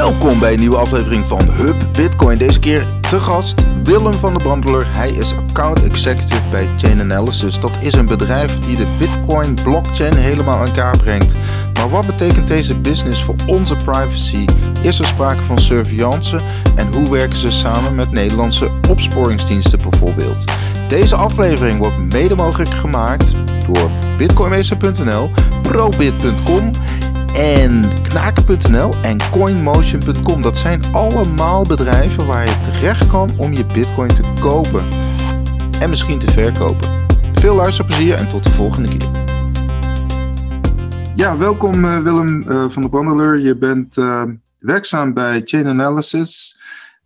Welkom bij een nieuwe aflevering van Hub Bitcoin. Deze keer te gast Willem van der Brandeler. Hij is account executive bij Chain Analysis. Dat is een bedrijf die de Bitcoin blockchain helemaal aan kaart brengt. Maar wat betekent deze business voor onze privacy? Is er sprake van surveillance? En hoe werken ze samen met Nederlandse opsporingsdiensten bijvoorbeeld? Deze aflevering wordt mede mogelijk gemaakt door bitcoinmeester.nl, probit.com en knaken.nl en coinmotion.com. Dat zijn allemaal bedrijven waar je terecht kan om je bitcoin te kopen en misschien te verkopen. Veel luisterplezier en tot de volgende keer. Ja, welkom uh, Willem uh, van der Bandeler. Je bent uh, werkzaam bij Chain Analysis.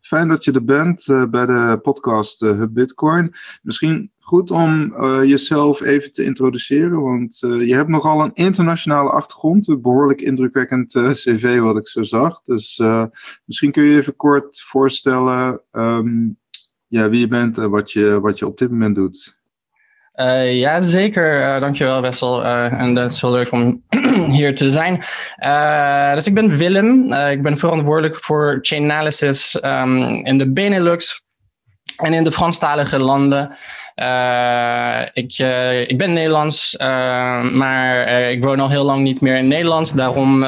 Fijn dat je er bent bij de podcast Hub Bitcoin. Misschien goed om jezelf even te introduceren, want je hebt nogal een internationale achtergrond. Een behoorlijk indrukwekkend cv wat ik zo zag. Dus misschien kun je even kort voorstellen um, ja, wie je bent en wat je, wat je op dit moment doet. Uh, ja, zeker. Uh, dankjewel, Wessel. Uh, en het is heel leuk om hier te zijn. dus ik ben Willem. ik ben verantwoordelijk voor chain analysis um, in de Benelux en in de Franstalige landen. ik, ik ben Nederlands, maar ik woon al heel lang niet meer in Nederland. Daarom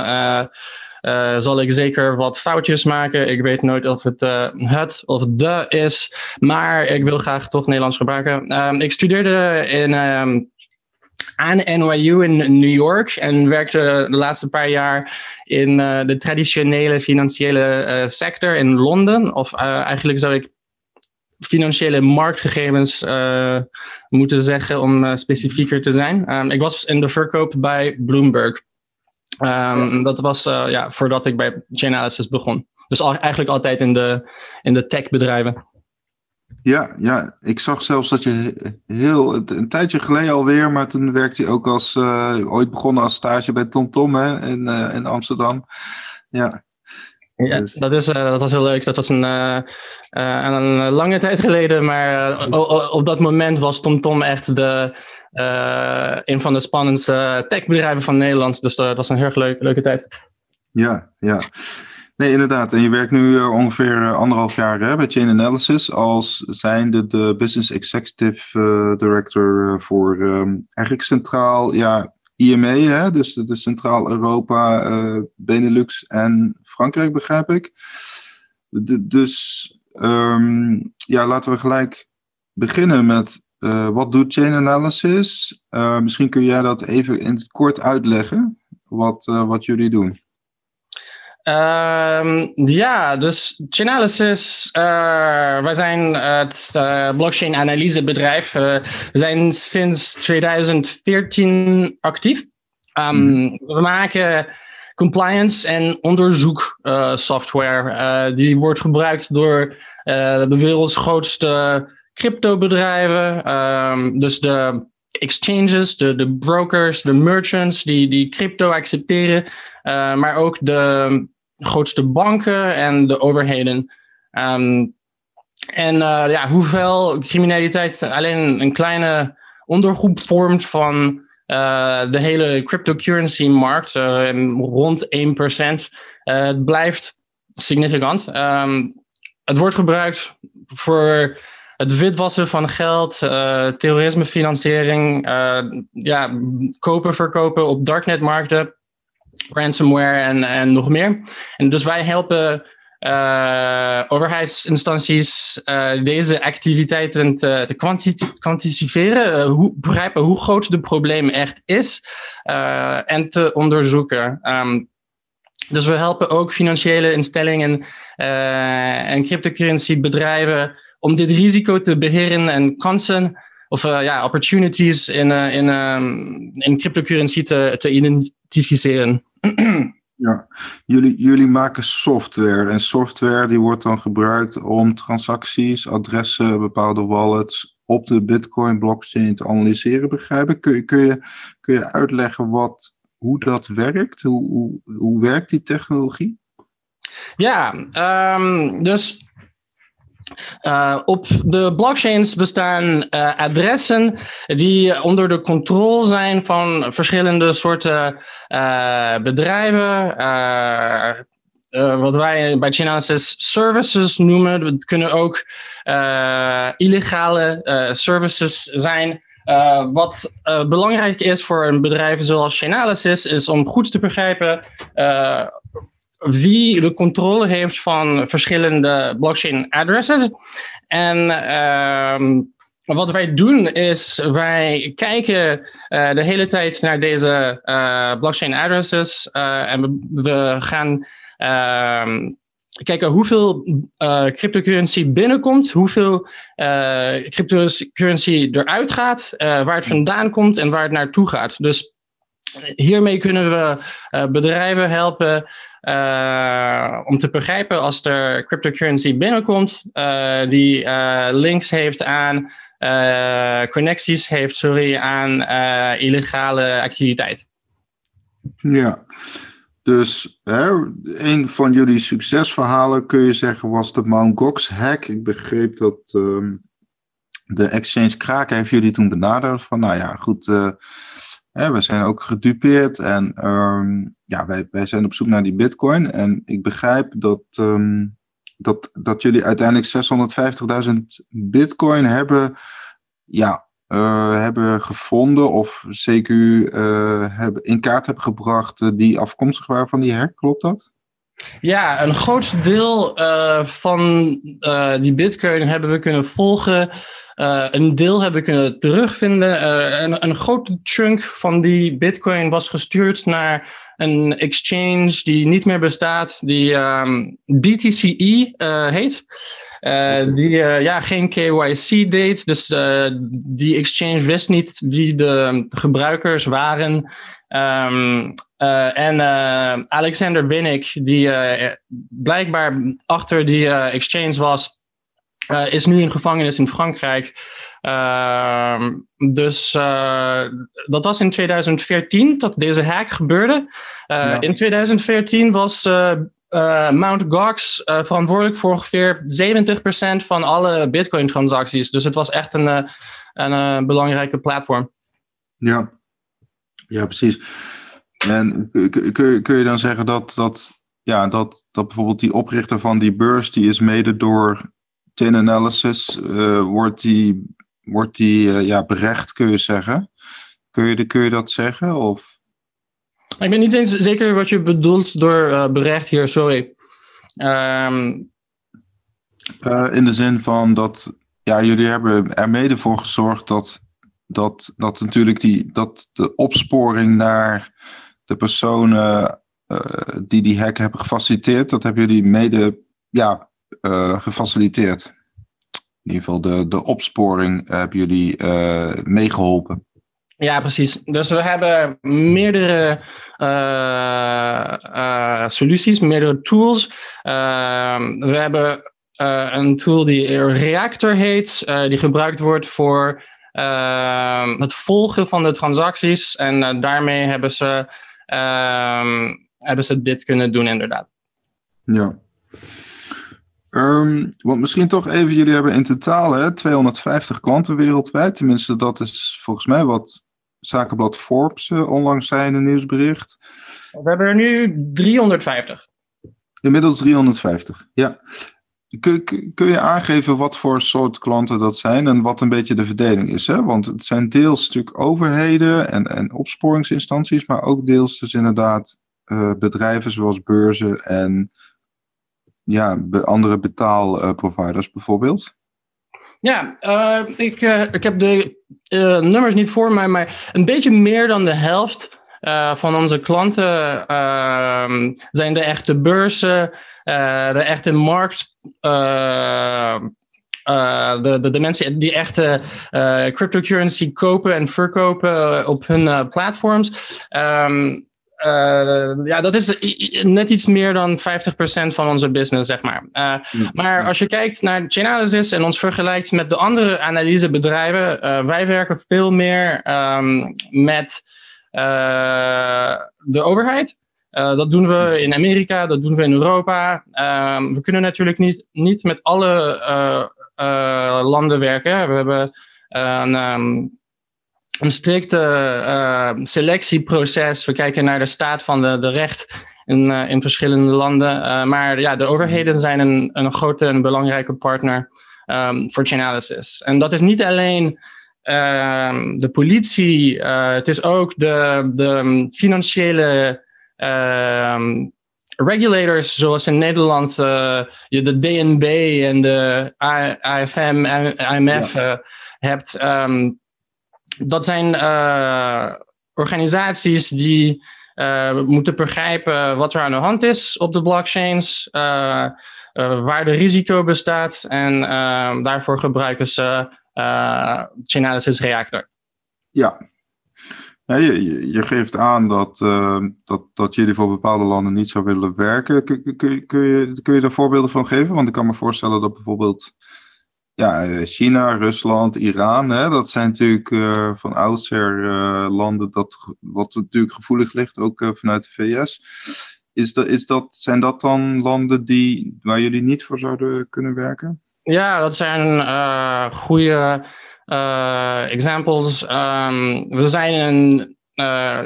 uh, zal ik zeker wat foutjes maken. Ik weet nooit of het uh, het of de is, maar ik wil graag toch Nederlands gebruiken. Um, ik studeerde in, um, aan NYU in New York en werkte de laatste paar jaar in uh, de traditionele financiële sector in Londen. Of eigenlijk zou ik financiële marktgegevens moeten zeggen om specifieker te zijn. Um, ik was in de verkoop bij Bloomberg. Um, dat was uh, ja, voordat ik bij Chainalysis begon. Dus al, eigenlijk altijd in de, in de techbedrijven. Ja, ja, ik zag zelfs dat je heel een tijdje geleden alweer, maar toen werkte je ook als uh, ooit begonnen als stage bij TomTom hè, in, uh, in Amsterdam. Ja. Ja, dus. dat, is, uh, dat was heel leuk. Dat was een, een lange tijd geleden, maar op dat moment was TomTom echt de, een van de spannendste techbedrijven van Nederland. Dus uh, dat was een heel leuk, leuke tijd. Ja, ja. Nee, inderdaad. En je werkt nu uh, ongeveer anderhalf jaar hè, bij Chain Analysis als zijnde de Business Executive Director voor um, eigenlijk centraal, ja, IME, hè, dus de Centraal-Europa, Benelux en Frankrijk, begrijp ik. Dus um, ja, laten we gelijk beginnen met uh, wat doet chain analysis? Uh, misschien kun jij dat even in het kort uitleggen, wat, uh, wat jullie doen. Um, ja, dus Chainalysis, wij zijn het blockchain analysebedrijf. we zijn sinds 2014 actief. Um, mm. We maken compliance en onderzoeksoftware. die wordt gebruikt door de werelds grootste cryptobedrijven, um, dus de exchanges, de, de brokers, de merchants die, die crypto accepteren, uh, maar ook de grootste banken en de overheden. Um, en uh, ja, hoeveel criminaliteit alleen een kleine ondergroep vormt van uh, de hele cryptocurrency markt, rond 1%, het blijft significant. Um, het wordt gebruikt voor het witwassen van geld, uh, terrorismefinanciering, uh, ja, kopen, verkopen op darknetmarkten, ransomware en, en nog meer. En dus wij helpen uh, overheidsinstanties deze activiteiten te, te kwanti kwantificeren, hoe, begrijpen hoe groot het probleem echt is en te onderzoeken. Um, dus we helpen ook financiële instellingen en cryptocurrency bedrijven om dit risico te beheren en kansen of uh, ja, opportunities in, uh, in, um, in cryptocurrency te, te identificeren. Ja, jullie, jullie maken software en software die wordt dan gebruikt om transacties, adressen, bepaalde wallets op de Bitcoin blockchain te analyseren, begrijp ik. Kun je, kun je, kun je uitleggen wat, hoe dat werkt? Hoe, hoe, hoe werkt die technologie? Ja, um, dus uh, op de blockchains bestaan uh, adressen die onder de controle zijn van verschillende soorten uh, bedrijven, wat wij bij Chainalysis services noemen. Kunnen ook illegale services zijn. wat belangrijk is voor een bedrijf zoals Chainalysis is om goed te begrijpen wie de controle heeft van verschillende blockchain addresses. En ehm, wat wij doen is, wij kijken uh, de hele tijd naar deze uh, blockchain addresses uh, en we, we gaan ehm, kijken hoeveel cryptocurrency binnenkomt, hoeveel cryptocurrency eruit gaat, waar het vandaan komt en waar het naartoe gaat. Dus hiermee kunnen we bedrijven helpen uh, om te begrijpen als er cryptocurrency binnenkomt, uh, die uh, links heeft aan connecties heeft, sorry, aan illegale activiteit. Ja, dus hè, een van jullie succesverhalen kun je zeggen was de Mt. Gox hack. Ik begreep dat um, de exchange Kraken heeft jullie toen benaderd van, nou ja, goed we zijn ook gedupeerd en ehm, ja, wij, wij zijn op zoek naar die bitcoin. En ik begrijp dat, ehm, dat, dat jullie uiteindelijk 650.000 bitcoin hebben, ja, uh, hebben gevonden of CQ uh, eh, hebben, in kaart hebben gebracht uh, die afkomstig waren van die hack. Klopt dat? Ja, een groot deel van die bitcoin hebben we kunnen volgen uh, een deel hebben kunnen terugvinden. Uh, een, een grote chunk van die bitcoin was gestuurd naar een exchange die niet meer bestaat, die um, ehm, BTCE uh, heet. die ja, geen KYC deed, dus die exchange wist niet wie de gebruikers waren. Um, en Alexander Winnick, die blijkbaar achter die exchange was, uh, is nu in gevangenis in Frankrijk. Uh, dus uh, dat was in 2014 dat deze hack gebeurde. Ja. In 2014 was Mt. Gox verantwoordelijk voor ongeveer 70% van alle Bitcoin-transacties. Dus het was echt een, een belangrijke platform. Ja, ja precies. En kun, kun je dan zeggen dat, dat, ja, dat, dat bijvoorbeeld die oprichter van die beurs, die is mede door chain analysis, uh, wordt die, wordt die uh, ja, berecht, kun je zeggen? Kun je, kun je dat zeggen? Of? Ik ben niet eens zeker wat je bedoelt door uh, berecht hier, sorry. Um... in de zin van dat ja, jullie hebben er mede voor gezorgd dat, dat, dat natuurlijk die, dat de opsporing naar de personen die die hack hebben gefaciliteerd, dat hebben jullie mede ja, gefaciliteerd. In ieder geval de, de opsporing hebben jullie uh, meegeholpen. Ja, precies. Dus we hebben meerdere uh, soluties, meerdere tools. Ehm, we hebben een tool die Reactor heet, die gebruikt wordt voor ehm, het volgen van de transacties. En daarmee hebben ze, ehm, hebben ze dit kunnen doen, inderdaad. Ja. Um, want misschien toch even, jullie hebben in totaal hè, 250 klanten wereldwijd. Tenminste, dat is volgens mij wat Zakenblad Forbes uh, onlangs zei in een nieuwsbericht. We hebben er nu 350. Inmiddels 350, ja. Kun, kun je aangeven wat voor soort klanten dat zijn en wat een beetje de verdeling is? Hè? Want het zijn deels natuurlijk overheden en, en opsporingsinstanties, maar ook deels dus inderdaad uh, bedrijven zoals beurzen en ja, andere betaalproviders bijvoorbeeld? Ja, uh, ik, uh, ik heb de nummers niet voor mij, maar een beetje meer dan de helft van onze klanten ehm, zijn de echte beurzen, de echte markt. de, de, de mensen die echte cryptocurrency kopen en verkopen op hun platforms. Uh, ja, dat is net iets meer dan 50% van onze business, zeg maar. Uh, maar als je kijkt naar Chainalysis en ons vergelijkt met de andere analysebedrijven, uh, wij werken veel meer um, met de overheid. dat doen we in Amerika, dat doen we in Europa. Ehm, we kunnen natuurlijk niet, niet met alle landen werken. We hebben een. Um, een strikte uh, selectieproces. We kijken naar de staat van de, de recht in, in verschillende landen. maar ja, de overheden zijn een, een grote en belangrijke partner um, voor Chainalysis. En dat is niet alleen ehm, de politie, het is ook de, de financiële regulators, zoals in Nederland je de DNB en de AFM en IMF ja. hebt. Um, dat zijn uh, organisaties die uh, moeten begrijpen wat er aan de hand is op de blockchains, uh, waar de risico bestaat en daarvoor gebruiken ze Chainalysis Reactor. Ja, je, je, geeft aan dat, dat, dat jullie voor bepaalde landen niet zou willen werken. Kun, kun, kun, je, kun je daar voorbeelden van geven? Want ik kan me voorstellen dat bijvoorbeeld ja, eh, China, Rusland, Iran, hè, dat zijn natuurlijk uh, van oudsher uh, landen dat, wat natuurlijk gevoelig ligt, ook vanuit de VS. Is dat, is dat, zijn dat dan landen die, waar jullie niet voor zouden kunnen werken? Ja, dat zijn goede examples. Um, we, zijn een,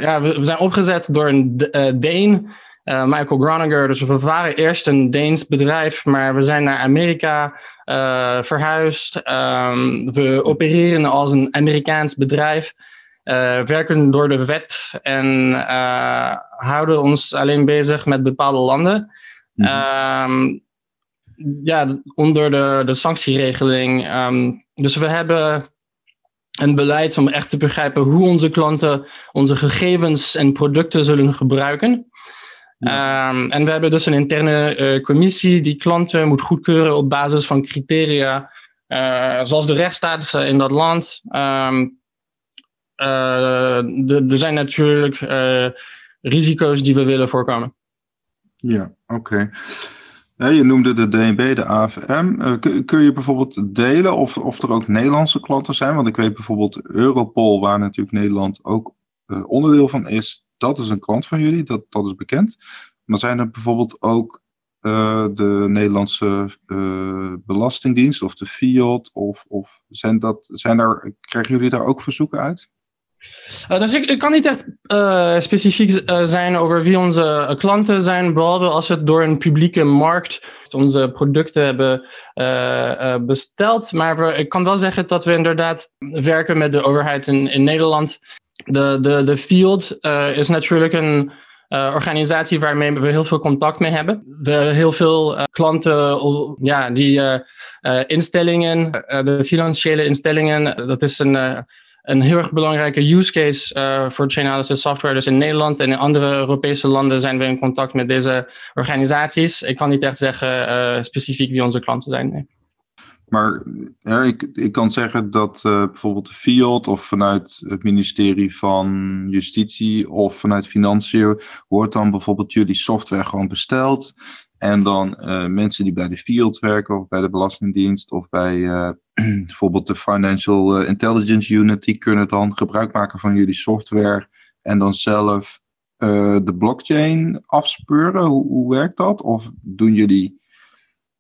ja, we, we, zijn opgezet door een Deen. Uh, Michael Groninger. Dus we waren eerst een Deens bedrijf, maar we zijn naar Amerika uh, verhuisd. Um, we opereren als een Amerikaans bedrijf. Uh, werken door de wet en houden ons alleen bezig met bepaalde landen. Mm -hmm. ja, onder de, de sanctieregeling. Um, dus we hebben een beleid om echt te begrijpen hoe onze klanten onze gegevens en producten zullen gebruiken. Um, en we hebben dus een interne uh, commissie die klanten moet goedkeuren op basis van criteria, uh, zoals de rechtsstaat in dat land. Um, er zijn natuurlijk risico's die we willen voorkomen. Ja, oké. Okay. je noemde de DNB, de AFM. Kun, kun, je bijvoorbeeld delen of, of er ook Nederlandse klanten zijn? Want ik weet bijvoorbeeld Europol, waar natuurlijk Nederland ook onderdeel van is, dat is een klant van jullie, dat, dat is bekend. Maar zijn er bijvoorbeeld ook uh, de Nederlandse uh, Belastingdienst of de Fiat? Of, of zijn, dat, zijn daar, krijgen jullie daar ook verzoeken uit? Uh, dus ik, ik, kan niet echt specifiek zijn over wie onze klanten zijn, behalve als het door een publieke markt onze producten hebben besteld. Maar we, ik kan wel zeggen dat we inderdaad werken met de overheid in Nederland de, de, de Field uh, is natuurlijk een uh, organisatie waarmee we heel veel contact mee hebben. We hebben heel veel uh, klanten, ja, die instellingen, de financiële instellingen, dat is een, een heel erg belangrijke use case voor Chainalysis software. Dus in Nederland en in andere Europese landen zijn we in contact met deze organisaties. Ik kan niet echt zeggen specifiek wie onze klanten zijn. Nee. Maar ik, ik kan zeggen dat uh, bijvoorbeeld de Fiat of vanuit het ministerie van Justitie of vanuit Financiën wordt dan bijvoorbeeld jullie software gewoon besteld. En dan uh, mensen die bij de Fiat werken of bij de Belastingdienst of bij uh, bijvoorbeeld de Financial Intelligence Unit, die kunnen dan gebruik maken van jullie software en dan zelf de blockchain afspeuren. Hoe, hoe werkt dat? Of doen jullie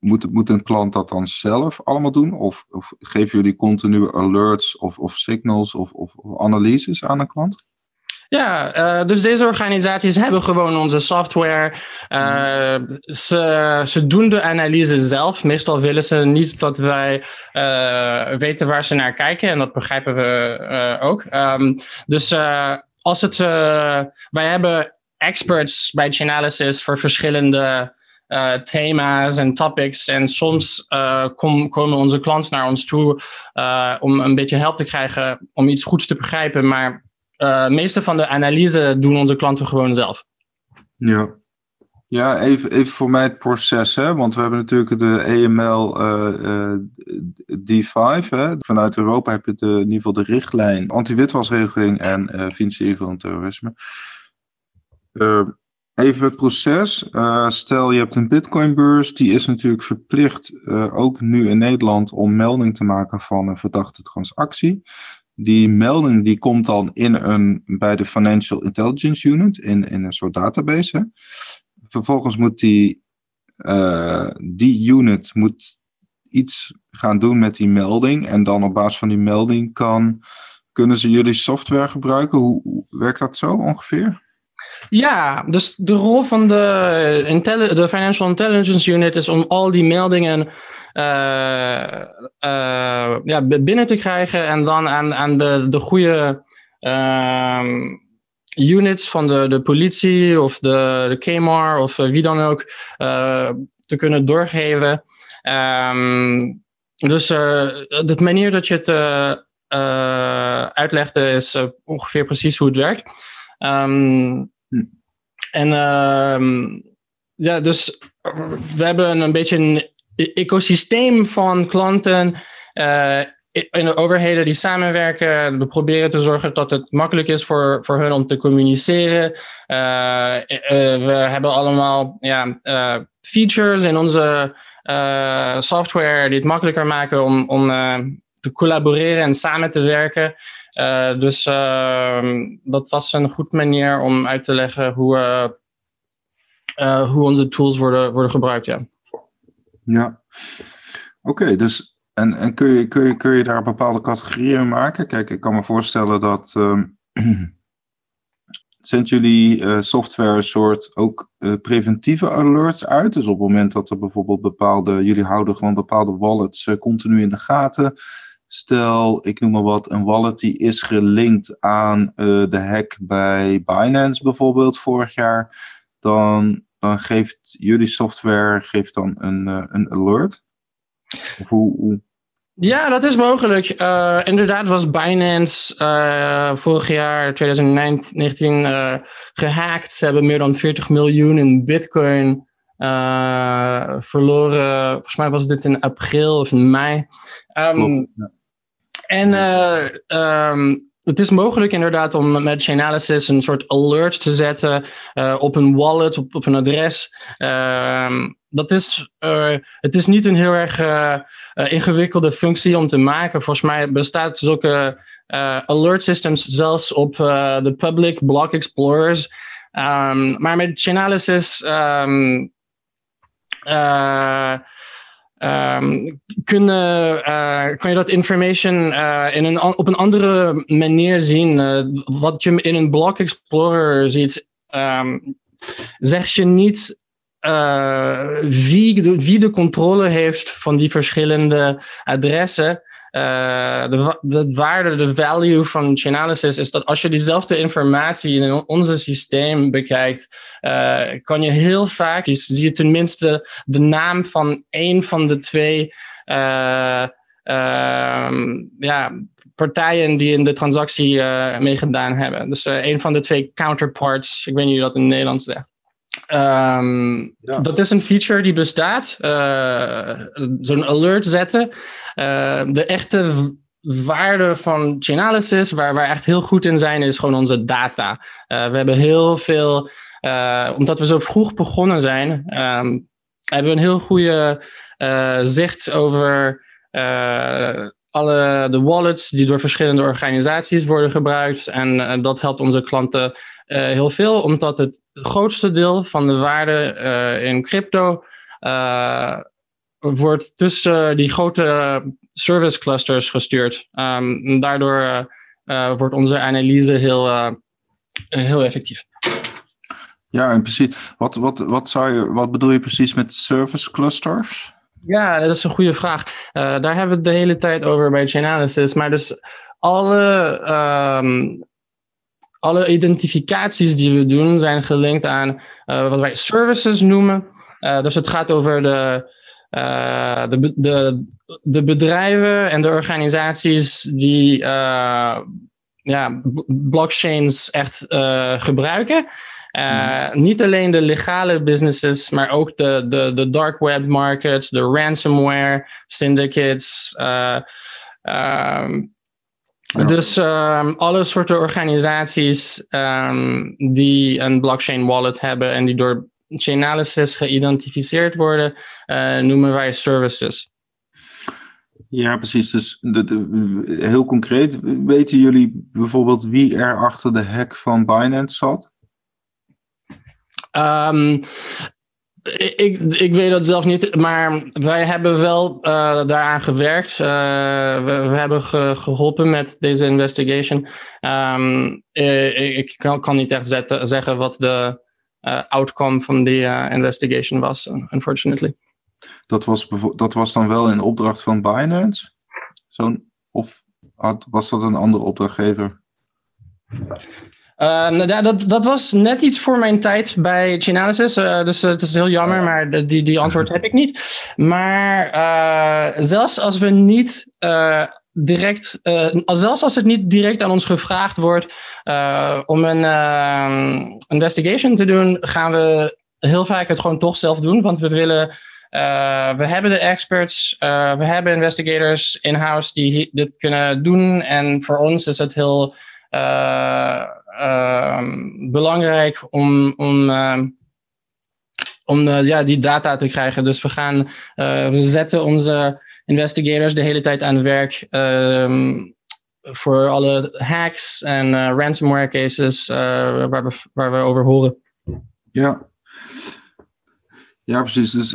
moet, moet een klant dat dan zelf allemaal doen? Of, geven jullie continue alerts of, of signals of, of, analyses aan een klant? Ja, uh, dus deze organisaties hebben gewoon onze software. Uh, ze, ze doen de analyse zelf. Meestal willen ze niet dat wij uh, weten waar ze naar kijken. En dat begrijpen we ook. Um, dus als het. wij hebben experts bij Chainalysis voor verschillende uh, thema's en topics. En soms kom, komen onze klanten naar ons toe uh, om een beetje help te krijgen om iets goeds te begrijpen. Maar de meeste van de analyse doen onze klanten gewoon zelf. Ja. Ja, even, even voor mij het proces, hè? want we hebben natuurlijk de EML D5. Hè? Vanuit Europa heb je de, in ieder geval de richtlijn anti-witwasregeling en financiering van terrorisme. Even het proces. Uh, stel je hebt een Bitcoinbeurs, die is natuurlijk verplicht, uh, ook nu in Nederland, om melding te maken van een verdachte transactie. Die melding die komt dan in een, bij de Financial Intelligence Unit in, in een soort database. Vervolgens moet die, uh, die unit moet iets gaan doen met die melding. En dan op basis van die melding kan, kunnen ze jullie software gebruiken. Hoe, hoe werkt dat zo ongeveer? Ja, dus de rol van de, de Financial Intelligence Unit is om al die meldingen uh, ja, binnen te krijgen en dan aan, aan de, de goede uh, units van de, de politie of de, de KMAR of wie dan ook te kunnen doorgeven. Um, dus de manier dat je het uitlegde is ongeveer precies hoe het werkt. Um, En um, ja, dus we hebben een beetje een e-, ecosysteem van klanten uh, in de overheden die samenwerken. We proberen te zorgen dat het makkelijk is voor, voor hun om te communiceren. Uh, uh, we hebben allemaal ja, features in onze software die het makkelijker maken om, om te collaboreren en samen te werken. Uh, dus uh, dat was een goed manier om uit te leggen hoe, uh, hoe onze tools worden, worden gebruikt. Ja, ja. oké. Dus en, en kun, je, kun, je, kun je daar bepaalde categorieën maken? Kijk, ik kan me voorstellen dat. Um, jullie software een soort ook preventieve alerts uit? Dus op het moment dat er bijvoorbeeld bepaalde. Jullie houden gewoon bepaalde wallets continu in de gaten. Stel, ik noem maar wat, een wallet die is gelinkt aan uh, de hack bij Binance bijvoorbeeld vorig jaar. Dan, dan geeft jullie software geeft dan een, uh, een alert. Of hoe, hoe, Ja, dat is mogelijk. Uh, inderdaad was Binance vorig jaar, 2019, gehackt. Ze hebben meer dan 40 miljoen in bitcoin verloren. Volgens mij was dit in april of in mei. Um, ja. En uh, um, het is mogelijk inderdaad om met Chainalysis een soort alert te zetten uh, op een wallet, op, een adres. Uh, dat is, uh, het is niet een heel erg ingewikkelde functie om te maken. Volgens mij bestaat zulke alert systems zelfs op de public block explorers. Um, maar met Chainalysis um, Um, kunnen, uh, kan je dat information uh, in een, op een andere manier zien? Uh, wat je in een Block Explorer ziet, um, zeg je niet wie, de, wie de controle heeft van die verschillende adressen. Uh, de, de waarde, de value van Chainalysis is dat als je diezelfde informatie in onze systeem bekijkt, uh, kan je heel vaak, zie je tenminste de naam van één van de twee uh, ja, partijen die in de transactie meegedaan hebben. Dus een van de twee counterparts, ik weet niet hoe dat in het Nederlands zegt. Um, ja. Dat is een feature die bestaat. Uh, Zo'n alert zetten. Uh, de echte waarde van Chainalysis, waar we echt heel goed in zijn, is gewoon onze data. Uh, we hebben heel veel, omdat we zo vroeg begonnen zijn, um, hebben we een heel goede zicht over alle de wallets die door verschillende organisaties worden gebruikt. En dat helpt onze klanten uh, heel veel, omdat het, grootste deel van de waarde uh, in crypto wordt tussen die grote service clusters gestuurd. Um, daardoor wordt onze analyse heel, heel effectief. Ja, en precies. Wat, wat, wat, zou je, wat bedoel je precies met service clusters? Ja, dat is een goede vraag. daar hebben we het de hele tijd over bij Chainalysis. Maar dus alle um, alle identificaties die we doen zijn gelinkt aan uh, wat wij services noemen. Uh, dus het gaat over de, de, de, de, bedrijven en de organisaties die ja, blockchains echt gebruiken. Mm. Niet alleen de legale businesses, maar ook de, de, de dark web markets, de ransomware syndicates. Um, dus um, alle soorten organisaties um, die een blockchain wallet hebben en die door Chainalysis geïdentificeerd worden, uh, noemen wij services. Ja, precies. Dus de, de, heel concreet, weten jullie bijvoorbeeld wie er achter de hack van Binance zat? Um, Ik, ik weet dat zelf niet, maar wij hebben wel uh, daaraan gewerkt. Uh, we, hebben ge, geholpen met deze investigation. Um, ik kan, kan, niet echt zeggen wat de outcome van die investigation was, unfortunately. Dat was, dat was dan wel in opdracht van Binance? Zo'n, of was dat een andere opdrachtgever? Uh, nou, dat, dat was net iets voor mijn tijd bij Chainalysis. Uh, dus het is heel jammer, maar die, die antwoord heb ik niet. Maar uh, zelfs als we niet direct, zelfs als het niet direct aan ons gevraagd wordt om een investigation te doen, gaan we heel vaak het gewoon toch zelf doen. Want we willen. we hebben de experts, we hebben investigators in-house die dit kunnen doen. En voor ons is het heel Ehm, belangrijk om, om, ehm, om uh, ja, die data te krijgen. Dus we gaan, uh, we zetten onze investigators de hele tijd aan het werk um, voor alle hacks en uh, ransomware cases waar, we, waar we over horen. Ja, ja, precies. Dus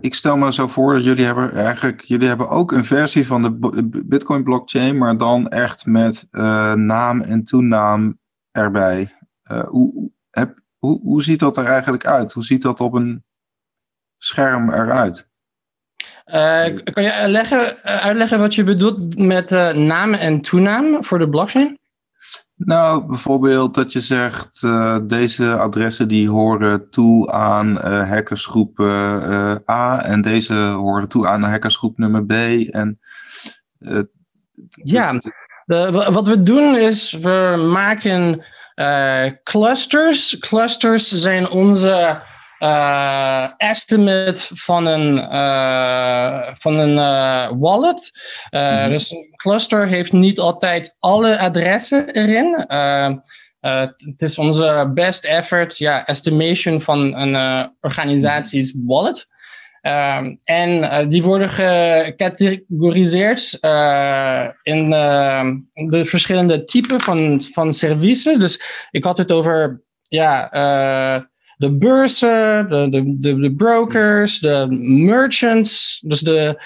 ik stel me zo voor jullie hebben eigenlijk, jullie hebben ook een versie van de Bitcoin blockchain, maar dan echt met naam en toenaam erbij. Uh, hoe, heb, hoe, hoe ziet dat er eigenlijk uit? Hoe ziet dat op een scherm eruit? Uh, kan je leggen, uitleggen wat je bedoelt met uh, naam en toenaam voor de blockchain? Nou, bijvoorbeeld dat je zegt, uh, deze adressen die horen toe aan hackersgroep A en deze horen toe aan hackersgroep nummer B. En, ja, de, wat we doen is, we maken uh, clusters. Clusters zijn onze uh, estimate van een, uh, van een wallet. Mm -hmm. Dus een cluster heeft niet altijd alle adressen erin. het is onze best effort, ja, estimation van een organisaties wallet. Um, en uh, die worden gecategoriseerd uh, in uh, de verschillende typen van, van services. Dus ik had het over ja, uh, de beurzen, de, de, de, de, brokers, de merchants. Dus de,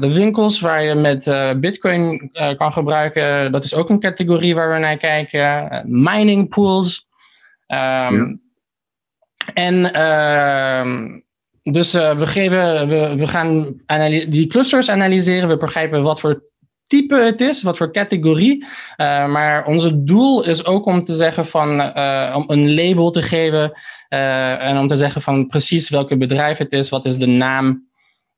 de winkels waar je met Bitcoin kan gebruiken. Dat is ook een categorie waar we naar kijken. mining pools. Um, ja. En ehm, dus uh, we, geven, we, we gaan die clusters analyseren. We begrijpen wat voor type het is, wat voor categorie. Uh, maar onze doel is ook om te zeggen van, uh, om een label te geven. en om te zeggen van precies welke bedrijf het is, wat is de naam.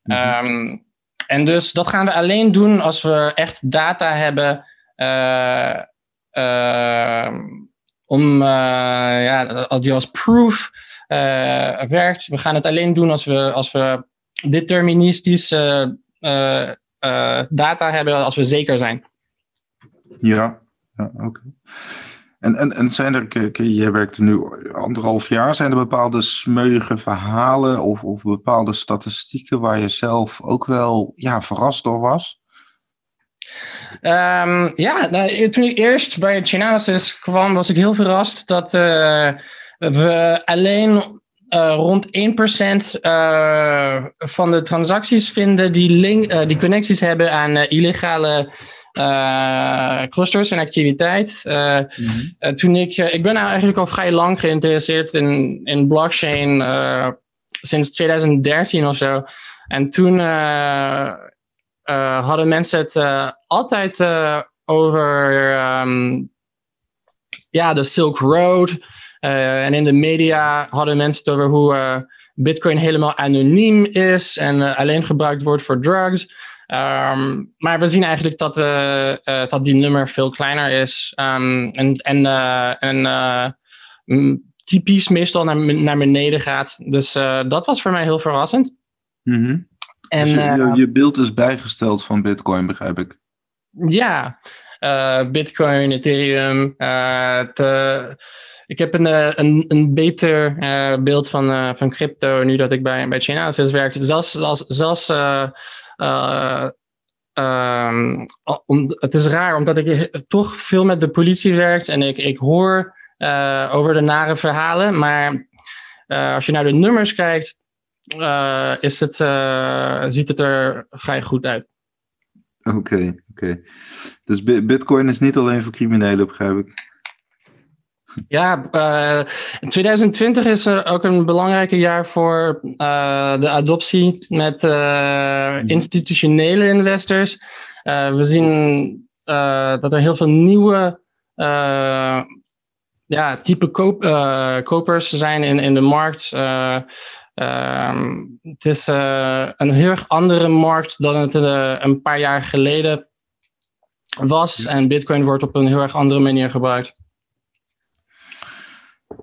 Mm -hmm. um, en dus dat gaan we alleen doen als we echt data hebben. om ja, die als proof werkt. We gaan het alleen doen als we, als we deterministische uh, uh, data hebben, als we zeker zijn. Ja, ja oké. En, en, en zijn er, je werkt nu anderhalf jaar, zijn er bepaalde smeuïge verhalen of, of bepaalde statistieken waar je zelf ook wel ja, verrast door was? Um, ja, nou, toen ik eerst bij Chainalysis kwam, was ik heel verrast dat uh, we alleen uh, rond 1% uh, van de transacties vinden die, link, uh, die connecties hebben aan illegale clusters en activiteit. Mm -hmm. toen ik, ik ben nou eigenlijk al vrij lang geïnteresseerd in, in blockchain, sinds 2013 of zo. En toen hadden mensen het altijd over um, ja, de Silk Road. Uh, en in de media hadden mensen het over hoe uh, Bitcoin helemaal anoniem is en uh, alleen gebruikt wordt voor drugs. Um, maar we zien eigenlijk dat, dat die nummer veel kleiner is. Um, en en, en typisch meestal naar, naar beneden gaat. Dus dat was voor mij heel verrassend. Mm -hmm. en, dus je, je, beeld is bijgesteld van Bitcoin, begrijp ik. Ja, Bitcoin, Ethereum. te, ik heb een, eh, een, een beter uh, beeld van, uh, van crypto nu dat ik bij, bij Chainalysis werk. Zelfs, als, zelfs um, om, het is raar, omdat ik toch veel met de politie werk en ik, ik hoor over de nare verhalen. Maar als je naar de nummers kijkt, is het, ziet het er vrij goed uit. Oké, oké. Dus Bitcoin is niet alleen voor criminelen, begrijp ik. Ja, uh, eh, 2020 is ook een belangrijke jaar voor uh, de adoptie met uh, institutionele investors. we zien dat er heel veel nieuwe ja, type koop, kopers zijn in, in de markt. Um, het is een heel erg andere markt dan het een paar jaar geleden was. En Bitcoin wordt op een heel erg andere manier gebruikt.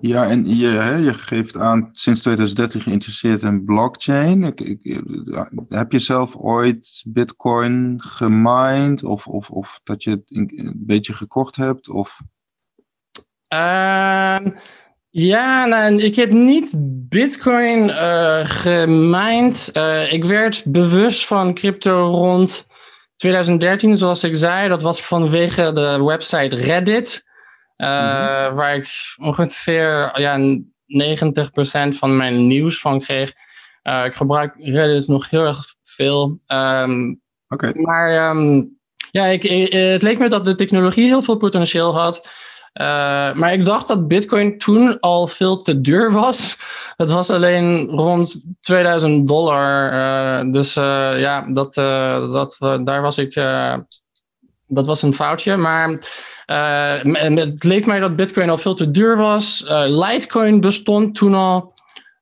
Ja, en je, je geeft aan sinds 2013 geïnteresseerd in blockchain. Ik, ik, heb je zelf ooit Bitcoin gemined of, of, of dat je het een beetje gekocht hebt? Of? Uh, ja, nou, ik heb niet Bitcoin uh, gemined. Uh, ik werd bewust van crypto rond 2013, zoals ik zei. Dat was vanwege de website Reddit. Uh, Waar ik ongeveer ja, 90% van mijn nieuws van kreeg. Uh, ik gebruik Reddit nog heel erg veel. Um, Maar um, ja, ik, het leek me dat de technologie heel veel potentieel had. Uh, maar ik dacht dat Bitcoin toen al veel te duur was. Het was alleen rond 2000 dollar. Uh, dus uh, ja, dat, dat, daar was ik. dat was een foutje. Maar uh, het leek mij dat Bitcoin al veel te duur was. Uh, Litecoin bestond toen al.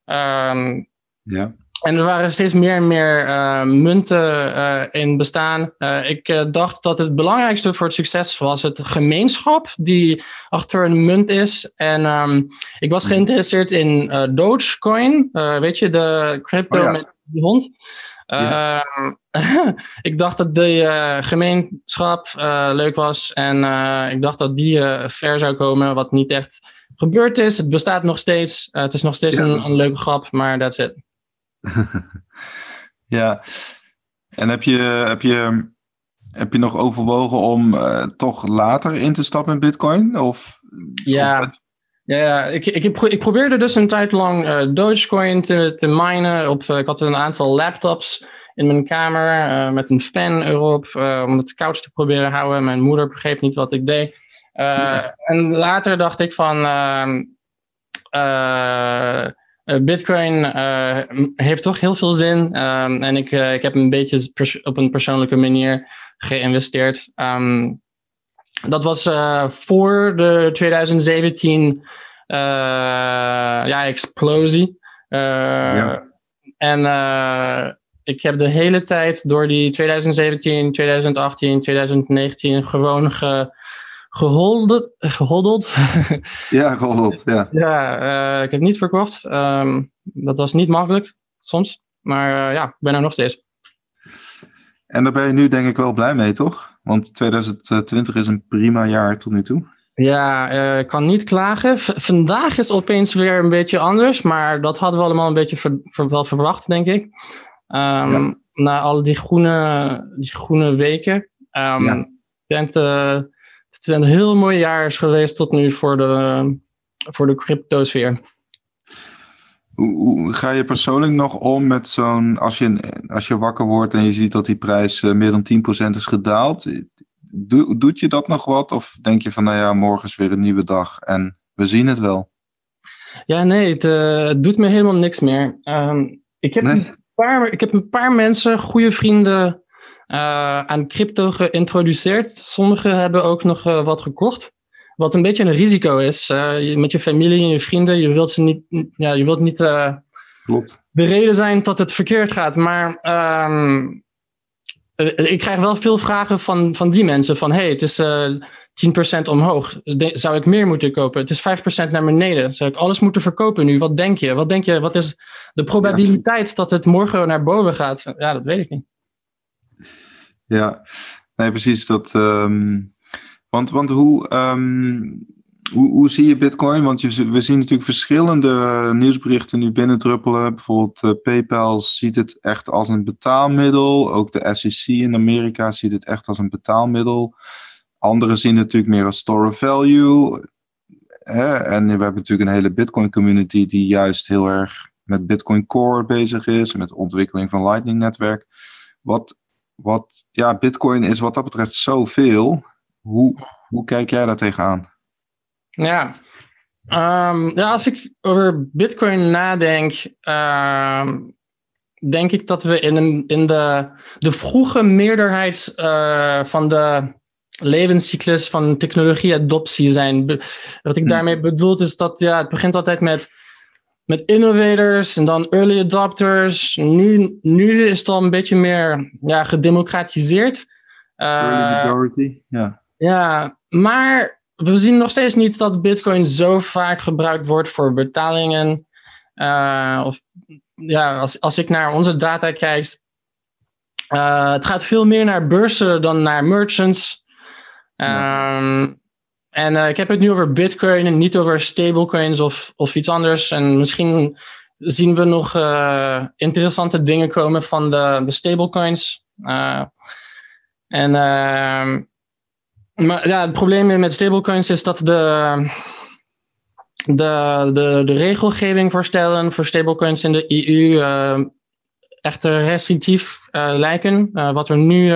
Um, ja. En er waren steeds meer en meer uh, munten in bestaan. ik dacht dat het belangrijkste voor het succes was het gemeenschap die achter een munt is. En um, ik was geïnteresseerd in Dogecoin. weet je, de crypto oh, ja. met die hond. Ehm, ik dacht dat de uh, gemeenschap uh, leuk was en uh, ik dacht dat die ver zou komen, wat niet echt gebeurd is. Het bestaat nog steeds. het is nog steeds een, een, leuke grap, maar that's it. ja, en heb je, heb je, heb je nog overwogen om toch later in te stappen in Bitcoin? Of, ja. Of ja, ik, ik, ik, probeerde dus een tijd lang Dogecoin te, te minen. Op, ik had een aantal laptops in mijn kamer uh, met een fan erop uh, om het koud te proberen houden. Mijn moeder begreep niet wat ik deed. En later dacht ik van ehm, Bitcoin heeft toch heel veel zin. Um, en ik, ik heb een beetje op een persoonlijke manier geïnvesteerd. Um, dat was voor de 2017 uh, ja, explosie. Ja. En ik heb de hele tijd door die 2017, 2018, 2019 gewoon ge, geholderd. gehoddeld. ja, gehoddeld, ja. ja, ik heb niet verkocht. Um, dat was niet makkelijk, soms. Maar ja, ik ben er nog steeds. En daar ben je nu denk ik wel blij mee, toch? Want 2020 is een prima jaar tot nu toe. Ja, uh, ik kan niet klagen. vandaag is opeens weer een beetje anders, maar dat hadden we allemaal een beetje ver wel verwacht, denk ik. Um, Na al die groene, die groene weken. Um, ja. denk, uh, het is een heel mooi jaar geweest tot nu voor de, voor de cryptosfeer. Hoe, ga je persoonlijk nog om met zo'n, als je, als je wakker wordt en je ziet dat die prijs uh, meer dan 10% is gedaald, doet je dat nog wat? Of denk je van, nou ja, morgen is weer een nieuwe dag en we zien het wel? Ja, nee, het, uh, het doet me helemaal niks meer. Um, ik, heb een paar, ik heb een paar mensen, goede vrienden, uh, aan crypto geïntroduceerd. Sommigen hebben ook nog wat gekocht. Wat een beetje een risico is. Uh, met je familie en je vrienden. Je wilt ze niet. Ja, je wilt niet. Klopt. De reden zijn dat het verkeerd gaat. Maar um, ik krijg wel veel vragen van, van die mensen. Van hey, het is 10% omhoog. Zou ik meer moeten kopen? Het is 5% naar beneden. Zou ik alles moeten verkopen nu? Wat denk je? Wat denk je? Wat is de probabiliteit ja. dat het morgen naar boven gaat? Ja, dat weet ik niet. Ja, nee, precies. Dat. Um want, want hoe, um, hoe, hoe zie je Bitcoin? Want je, we zien natuurlijk verschillende nieuwsberichten nu binnendruppelen. Bijvoorbeeld uh, PayPal ziet het echt als een betaalmiddel. Ook de SEC in Amerika ziet het echt als een betaalmiddel. Anderen zien natuurlijk meer als store of value. hè, en we hebben natuurlijk een hele Bitcoin community die juist heel erg met Bitcoin Core bezig is, met de ontwikkeling van Lightning netwerk. Wat, wat, ja, Bitcoin is wat dat betreft zoveel. Hoe, hoe kijk jij daar tegenaan? Ja, um, ja als ik over Bitcoin nadenk, uh, denk ik dat we in, een, in de, de vroege meerderheid uh, van de levenscyclus van technologie-adoptie zijn. Wat ik hm. daarmee bedoel is dat ja, het begint altijd met, met innovators en dan early adopters. Nu, nu is het al een beetje meer ja, gedemocratiseerd. Early uh, majority, ja. Ja, maar we zien nog steeds niet dat Bitcoin zo vaak gebruikt wordt voor betalingen. Uh, of ja, als, als ik naar onze data kijk, uh, het gaat veel meer naar beurzen dan naar merchants. Um, En uh, ik heb het nu over Bitcoin en niet over stablecoins of, of iets anders. En misschien zien we nog uh, interessante dingen komen van de, de stablecoins. Uh, en uh, maar ja, het probleem met stablecoins is dat de, de, de, regelgeving voorstellen voor stablecoins in de EU echt restrictief lijken. Wat er nu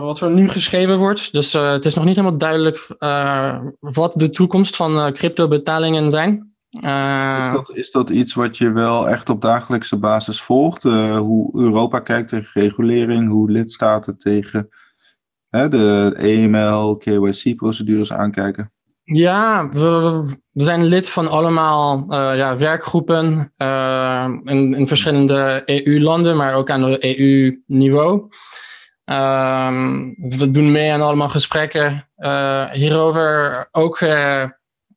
wat er nu geschreven wordt. Dus het is nog niet helemaal duidelijk wat de toekomst van crypto betalingen zijn. is, dat, is dat iets wat je wel echt op dagelijkse basis volgt? hoe Europa kijkt tegen regulering, hoe lidstaten tegen hè, de EML, KYC-procedures aankijken? Ja, we, we, zijn lid van allemaal uh, ja, werkgroepen uh, in, in, verschillende EU-landen, maar ook aan de EU-niveau. Uh, we doen mee aan allemaal gesprekken uh, hierover. Ook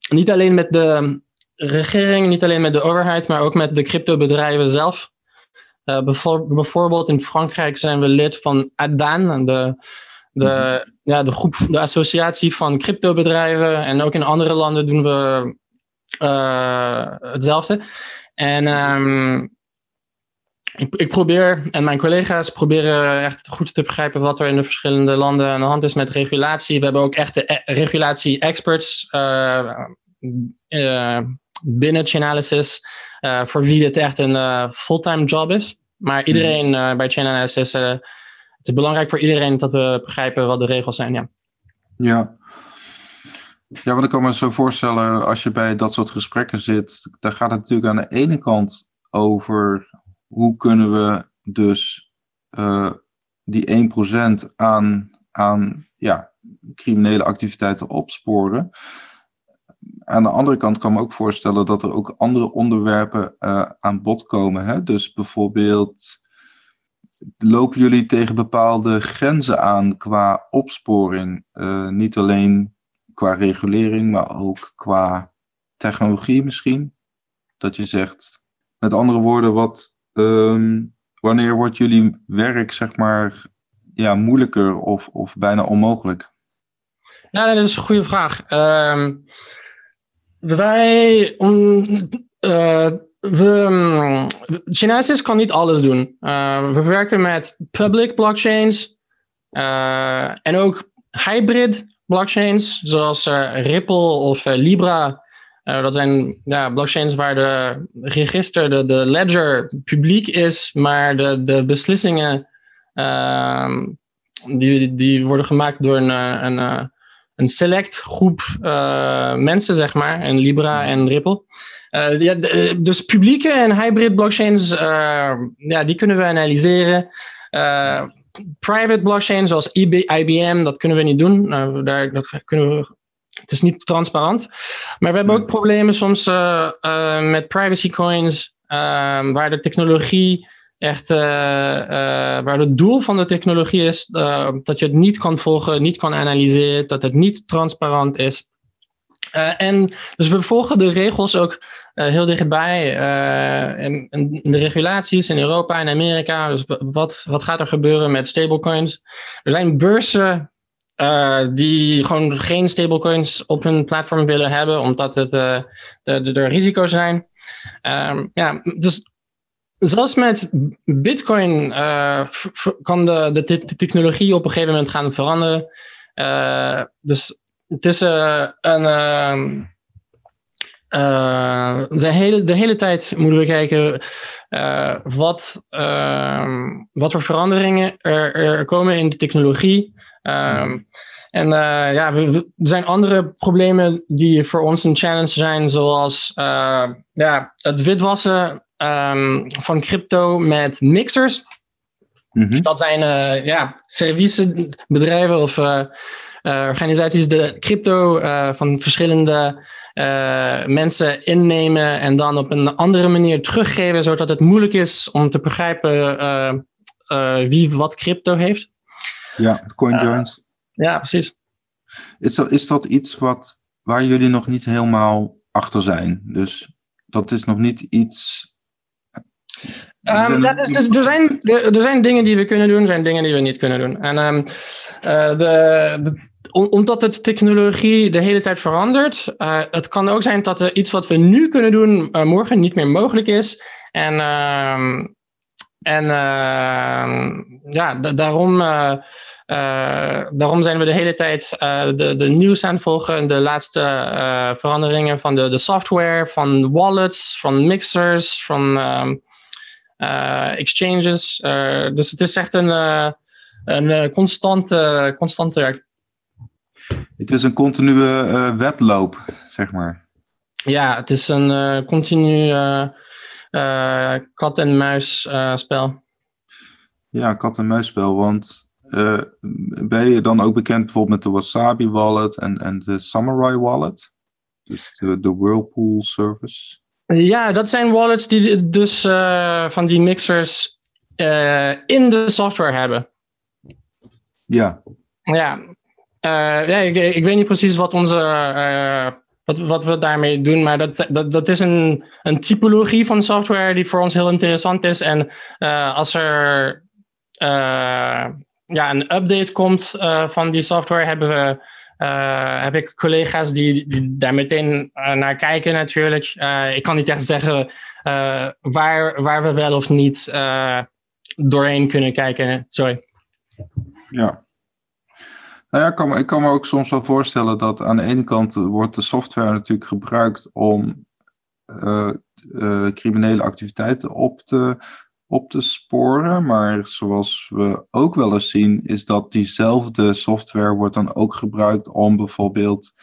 niet alleen met de regering, niet alleen met de overheid, maar ook met de cryptobedrijven zelf. bijvoorbeeld in Frankrijk zijn we lid van ADAN, de de, ja, de groep, de associatie van cryptobedrijven. En ook in andere landen doen we hetzelfde. En um, ik, ik, probeer, en mijn collega's proberen echt goed te begrijpen wat er in de verschillende landen aan de hand is met regulatie. We hebben ook echte e regulatie-experts uh, uh, binnen Chainalysis, voor wie dit echt een fulltime job is. Maar iedereen mhm. bij Chainalysis het is belangrijk voor iedereen dat we begrijpen wat de regels zijn. Ja. Ja. Ja, want ik kan me zo voorstellen, als je bij dat soort gesprekken zit, dan gaat het natuurlijk aan de ene kant over hoe kunnen we dus uh, die 1% aan, aan ja, criminele activiteiten opsporen. Aan de andere kant kan ik me ook voorstellen dat er ook andere onderwerpen uh, aan bod komen. Hè? Dus bijvoorbeeld lopen jullie tegen bepaalde grenzen aan qua opsporing? Uh, niet alleen qua regulering, maar ook qua technologie misschien? Dat je zegt, met andere woorden, wat, um, wanneer wordt jullie werk zeg maar ja, moeilijker of, of bijna onmogelijk? Ja, dat is een goede vraag. Um, wij, uh, we, Genesis kan niet alles doen. Uh, we werken met public blockchains uh, en ook hybrid blockchains, zoals uh, Ripple of Libra. Dat zijn ja, blockchains waar de register, de, de ledger publiek is, maar de, de beslissingen ehm, die, die worden gemaakt door een, een, een select groep mensen, zeg maar, in Libra en Ripple. Uh, ja, eh, dus publieke en hybrid blockchains, uh, ja, die kunnen we analyseren. Uh, private blockchains zoals IBM, dat kunnen we niet doen. daar, dat kunnen we, het is niet transparant. Maar we hebben ook problemen soms met privacy coins, waar de technologie echt, waar het doel van de technologie is dat je het niet kan volgen, niet kan analyseren, dat het niet transparant is. En dus we volgen de regels ook heel dichtbij. En, en, de regulaties in Europa en Amerika. Dus wat, wat gaat er gebeuren met stablecoins? Er zijn beurzen die gewoon geen stablecoins op hun platform willen hebben, omdat het de, risico's zijn. Um, ja, dus zoals met Bitcoin kan de, de, technologie op een gegeven moment gaan veranderen. dus het is een. Ehm, de, hele, de hele tijd moeten we kijken wat, ehm, wat voor veranderingen er, er, komen in de technologie. Um, en uh, ja, er zijn andere problemen die voor ons een challenge zijn, zoals uh, ja, het witwassen um, van crypto met mixers. Mm -hmm. Dat zijn uh, ja, servicebedrijven of organisaties die crypto van verschillende mensen innemen en dan op een andere manier teruggeven, zodat het moeilijk is om te begrijpen wie wat crypto heeft. Ja, CoinJoins. Ja, precies. Is dat, is dat iets wat, waar jullie nog niet helemaal achter zijn? Dus dat is nog niet iets. Um, dat is, er, zijn, er, zijn dingen die we kunnen doen, er zijn dingen die we niet kunnen doen. En um, uh, de, de, omdat het technologie de hele tijd verandert, uh, het kan ook zijn dat er iets wat we nu kunnen doen, uh, morgen niet meer mogelijk is. En, um, en ja, daarom uh, daarom zijn we de hele tijd uh, de, de nieuws aan het volgen. De laatste uh, veranderingen van de, de software, van wallets, van mixers, van um, exchanges. dus het is echt een, een constante, constante werk. Het is een continue wedloop, zeg maar. Ja, het is een continu kat-en-muis spel. Ja, kat-en-muisspel, want uh, ben je dan ook bekend bijvoorbeeld met de Wasabi Wallet en, en de Samurai Wallet? Dus de, de Whirlpool Service? Ja, dat zijn wallets die dus uh, van die mixers uh, in de software hebben. Ja. Ja, ja ik, ik, weet niet precies wat onze wat, wat we daarmee doen. Maar dat, dat, dat is een, een typologie van software die voor ons heel interessant is. En uh, als er ja, een update komt uh, van die software, hebben we, heb ik collega's die, die daar meteen naar kijken natuurlijk. ik kan niet echt zeggen waar, waar we wel of niet doorheen kunnen kijken. Sorry. Ja. Nou ja, ik kan, me ook soms wel voorstellen dat aan de ene kant wordt de software natuurlijk gebruikt om criminele activiteiten op te op te sporen. Maar zoals we ook wel eens zien, is dat diezelfde software wordt dan ook gebruikt om bijvoorbeeld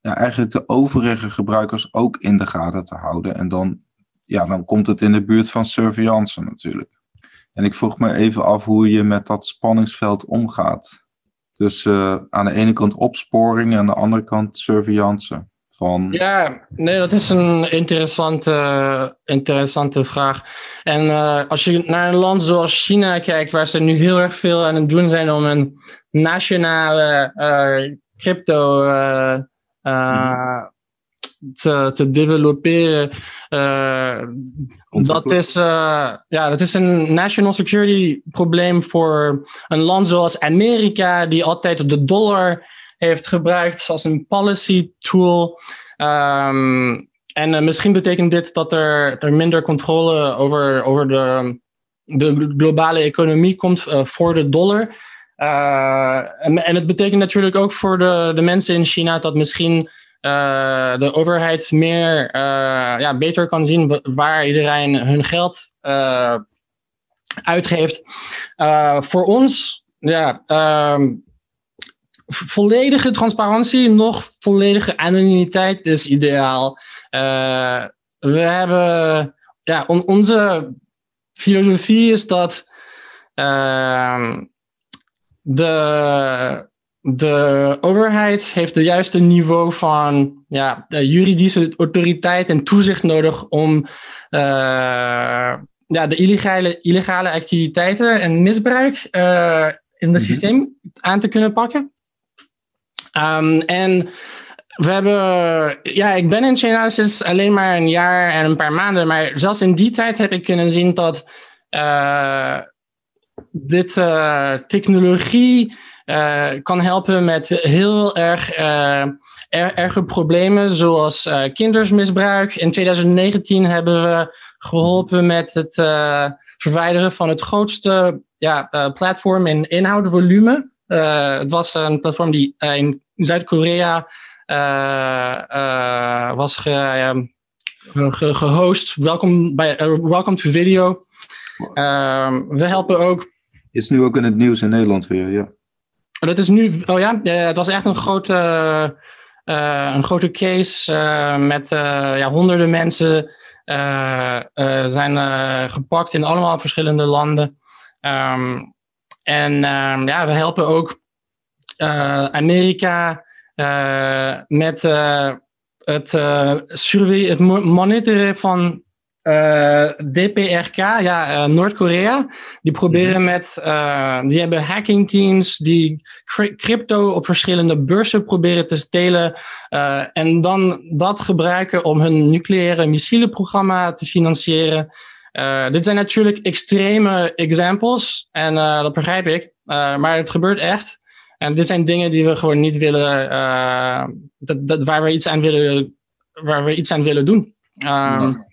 ja, eigenlijk de overige gebruikers ook in de gaten te houden. En dan, ja, dan komt het in de buurt van surveillance natuurlijk. En ik vroeg me even af hoe je met dat spanningsveld omgaat. Dus uh, aan de ene kant opsporing en aan de andere kant surveillance. Van... Ja, nee, dat is een interessante, interessante vraag. En uh, als je naar een land zoals China kijkt, waar ze nu heel erg veel aan het doen zijn om een nationale uh, crypto uh, te, te developeren. dat, is, ja, dat is een national security probleem voor een land zoals Amerika, die altijd de dollar heeft gebruikt als een policy tool. Um, en uh, misschien betekent dit dat er, er minder controle over, over de, de globale economie komt uh, voor de dollar. Uh, en, en, het betekent natuurlijk ook voor de, de mensen in China dat misschien de overheid meer, ja, beter kan zien waar iedereen hun geld uitgeeft. voor ons, ja, um, volledige transparantie, nog volledige anonimiteit is ideaal. We hebben, ja, on, onze filosofie is dat uh, de, de overheid heeft het juiste niveau van ja, juridische autoriteit en toezicht nodig om uh, ja, de illegale, illegale activiteiten en misbruik in het -hmm. systeem aan te kunnen pakken. Um, en we hebben, ja, ik ben in Chainalysis alleen maar een jaar en een paar maanden, maar zelfs in die tijd heb ik kunnen zien dat uh, dit technologie uh, kan helpen met heel erg er, erge problemen, zoals kindersmisbruik. In 2019 hebben we geholpen met het verwijderen van het grootste ja, platform in inhoudvolume het was een platform die in Zuid-Korea was ge, ge, gehost. Welkom bij Welcome to Video. Ehm, we helpen ook. Is nu ook in het nieuws in Nederland weer, ja. Dat is nu, oh ja, het was echt een grote, een grote case met ja, honderden mensen zijn gepakt in allemaal verschillende landen. Ehm, en ehm, ja, we helpen ook Amerika met het, survey, het monitoren van uh, DPRK, ja, uh, Noord-Korea, die proberen mhm. met, uh, die hebben hacking teams die crypto op verschillende beurzen proberen te stelen en dan dat gebruiken om hun nucleaire missilenprogramma te financieren. dit zijn natuurlijk extreme examples en dat begrijp ik, maar het gebeurt echt. En dit zijn dingen die we gewoon niet willen, dat, dat, waar, we iets aan willen, waar we iets aan willen doen. Um,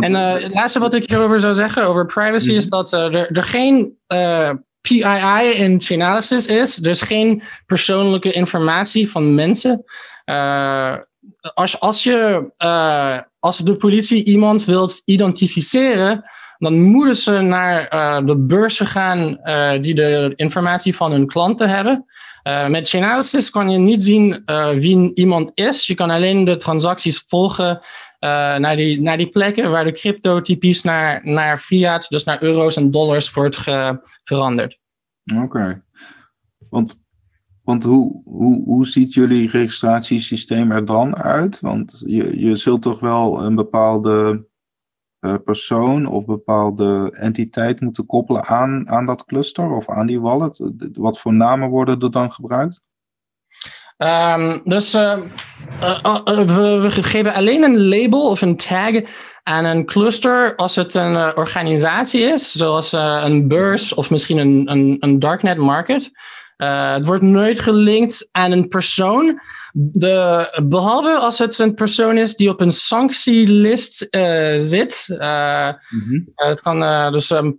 en uh, het laatste wat ik hierover zou zeggen over privacy is mhm. dat uh, er, er, geen uh, eh, PII in Chainalysis is. Er is geen persoonlijke informatie van mensen. als, als, je, als de politie iemand wilt identificeren, dan moeten ze naar de beurzen gaan die de informatie van hun klanten hebben. Uh, met Chainalysis kan je niet zien uh, wie iemand is. Je kan alleen de transacties volgen naar, die, naar die plekken waar de crypto typisch naar, naar fiat, dus naar euro's en dollars, wordt veranderd. Oké. Want, want hoe, hoe, hoe ziet jullie registratiesysteem er dan uit? Want je, je zult toch wel een bepaalde uh, persoon of bepaalde entiteit moeten koppelen aan, aan dat cluster of aan die wallet? Wat voor namen worden er dan gebruikt? Um, dus uh, uh, we, we, geven alleen een label of een tag aan een cluster als het een organisatie is, zoals een beurs of misschien een, een, een darknet market. het wordt nooit gelinkt aan een persoon, de, behalve als het een persoon is die op een sanctielist zit. Mm het kan dus um,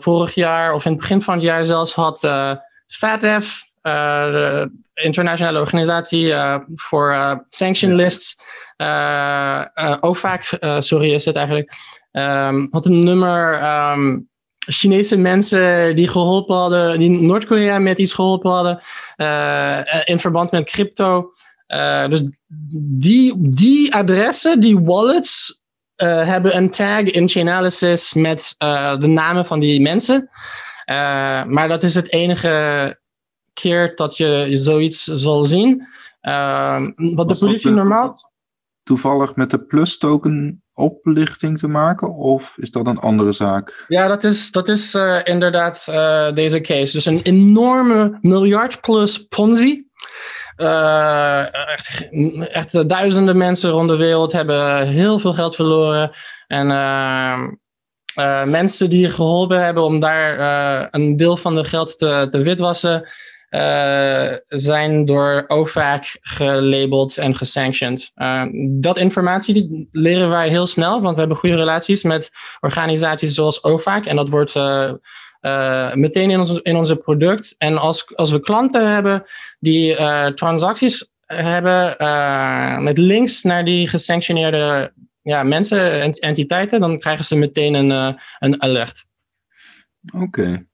vorig jaar of in het begin van het jaar zelfs had FATF internationale organisatie uh, voor sanction lists. OFAC, sorry is het eigenlijk. Um, had een nummer um, Chinese mensen die geholpen hadden, die Noord-Korea met iets geholpen hadden in verband met crypto. dus die, die adressen, die wallets, hebben een tag in Chainalysis met de namen van die mensen. maar dat is het enige keer dat je zoiets zal zien. Uh, wat de politie normaal. Toevallig met de plus token oplichting te maken, of is dat een andere zaak? Ja, dat is, dat is uh, inderdaad uh, deze case. Dus een enorme miljard plus Ponzi. Uh, echt, echt, duizenden mensen rond de wereld hebben heel veel geld verloren. En ehm, mensen die geholpen hebben om daar een deel van de geld te, te witwassen, uh, zijn door OFAC gelabeld en gesanctioned. Uh, dat informatie leren wij heel snel, want we hebben goede relaties met organisaties zoals OFAC. En dat wordt uh, meteen in ons, in onze product. En als, als we klanten hebben die transacties hebben met links naar die gesanctioneerde ja, mensen en entiteiten, dan krijgen ze meteen een, een alert. Oké.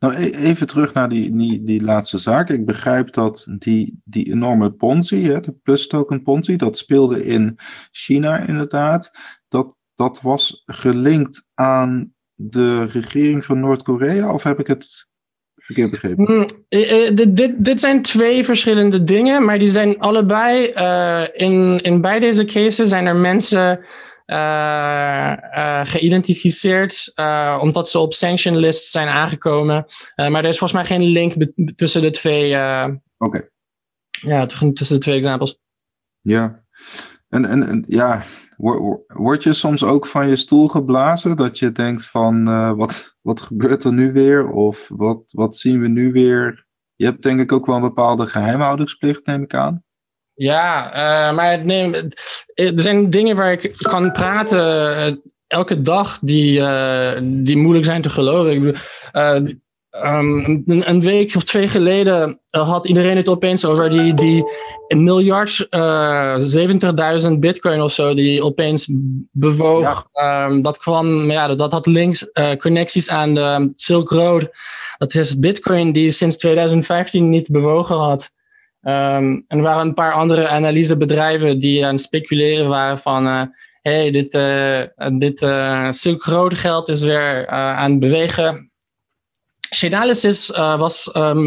Nou, e-, even terug naar die, die, laatste zaak. Ik begrijp dat die, die enorme Ponzi, hè, de plus token Ponzi, dat speelde in China inderdaad. Dat, dat was gelinkt aan de regering van Noord-Korea, of heb ik het verkeerd begrepen? Mm, eh, eh, dit, dit, dit zijn twee verschillende dingen, maar die zijn allebei, uh, in, in beide deze cases zijn er mensen geïdentificeerd, uh, omdat ze op sanction lists zijn aangekomen. maar er is volgens mij geen link tussen de twee. Oké. Ja, tussen de twee examples. Ja, en, en, en ja, word je soms ook van je stoel geblazen dat je denkt van wat, wat gebeurt er nu weer? Of wat, wat zien we nu weer? Je hebt denk ik ook wel een bepaalde geheimhoudingsplicht, neem ik aan. Ja, uh, maar neem, er zijn dingen waar ik kan praten uh, elke dag die, uh, die moeilijk zijn te geloven. Ik bedoel, um, een, week of twee geleden had iedereen het opeens over die, die miljard, uh, 70.000 bitcoin of zo, die opeens bewoog. Um, dat kwam, ja, dat had links connecties aan de Silk Road. Dat is bitcoin die sinds 2015 niet bewogen had. Um, en er waren een paar andere analysebedrijven die aan het speculeren waren van... Uh, hey, dit, uh, dit Silk Road geld is weer aan het bewegen Chainalysis was, uh,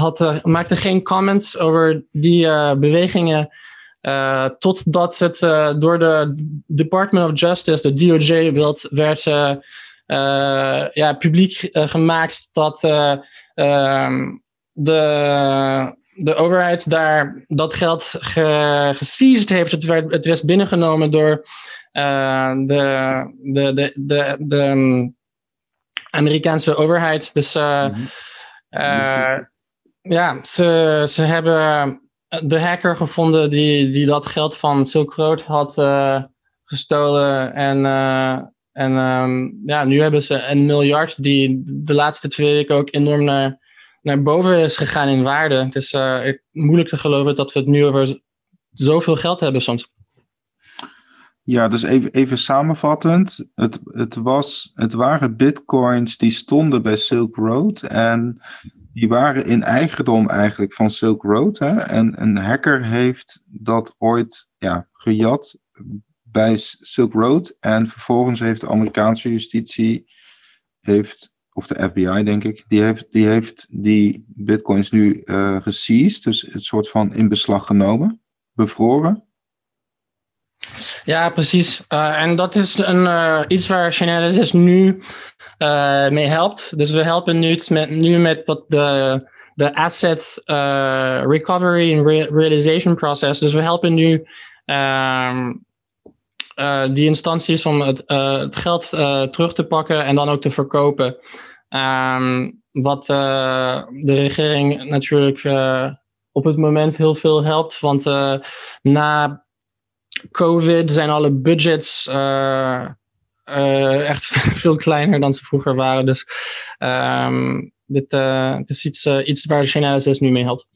had, maakte geen comments over die uh, bewegingen. totdat het door de Department of Justice, de DOJ, wilt, werd ja, publiek gemaakt dat um, de, de overheid daar dat geld ge, heeft. Het werd, het werd binnengenomen door de, de, de, de, de Amerikaanse overheid. Dus uh, ja, ze, ze hebben de hacker gevonden die, die dat geld van Silk Road had uh, gestolen. En, en um, ja, nu hebben ze een miljard die de laatste twee weken ook enorm naar, naar boven is gegaan in waarde. Het is moeilijk te geloven dat we het nu over zoveel geld hebben soms. Ja, dus even, even samenvattend. Het, het, was, het waren bitcoins die stonden bij Silk Road. En die waren in eigendom eigenlijk van Silk Road. Hè? En een hacker heeft dat ooit ja, gejat bij Silk Road. En vervolgens heeft de Amerikaanse justitie, heeft, of de FBI denk ik, die heeft die, heeft die bitcoins nu uh, geseized. Dus een soort van in beslag genomen, bevroren. Ja, precies. Uh, en dat is een, uh, iets waar Chainalysis nu uh, mee helpt. Dus we helpen nu met, nu met wat de, de asset recovery en re realization process. Dus we helpen nu ehm, die instanties om het, het geld terug te pakken en dan ook te verkopen. Um, wat de regering natuurlijk op het moment heel veel helpt. Want na COVID zijn alle budgets uh, uh, echt veel kleiner dan ze vroeger waren. Dus um, dit, uh, is iets, iets waar Chainalysis nu mee helpt.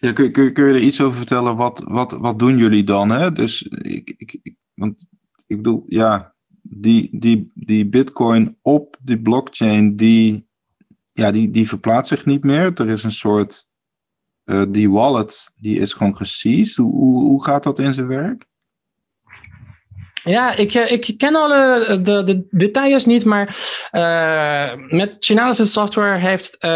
Ja, kun, kun, kun je er iets over vertellen? Wat, wat, wat doen jullie dan? Hè? Dus ik, ik, want ik bedoel, ja, die, die, die bitcoin op die blockchain, die, ja, die, die verplaatst zich niet meer. Er is een soort uh, die wallet die is gewoon geseized. Hoe, hoe, hoe gaat dat in zijn werk? Ja, ik, eh, ik ken alle de, de details niet, maar uh, met Chainalysis software heeft, uh,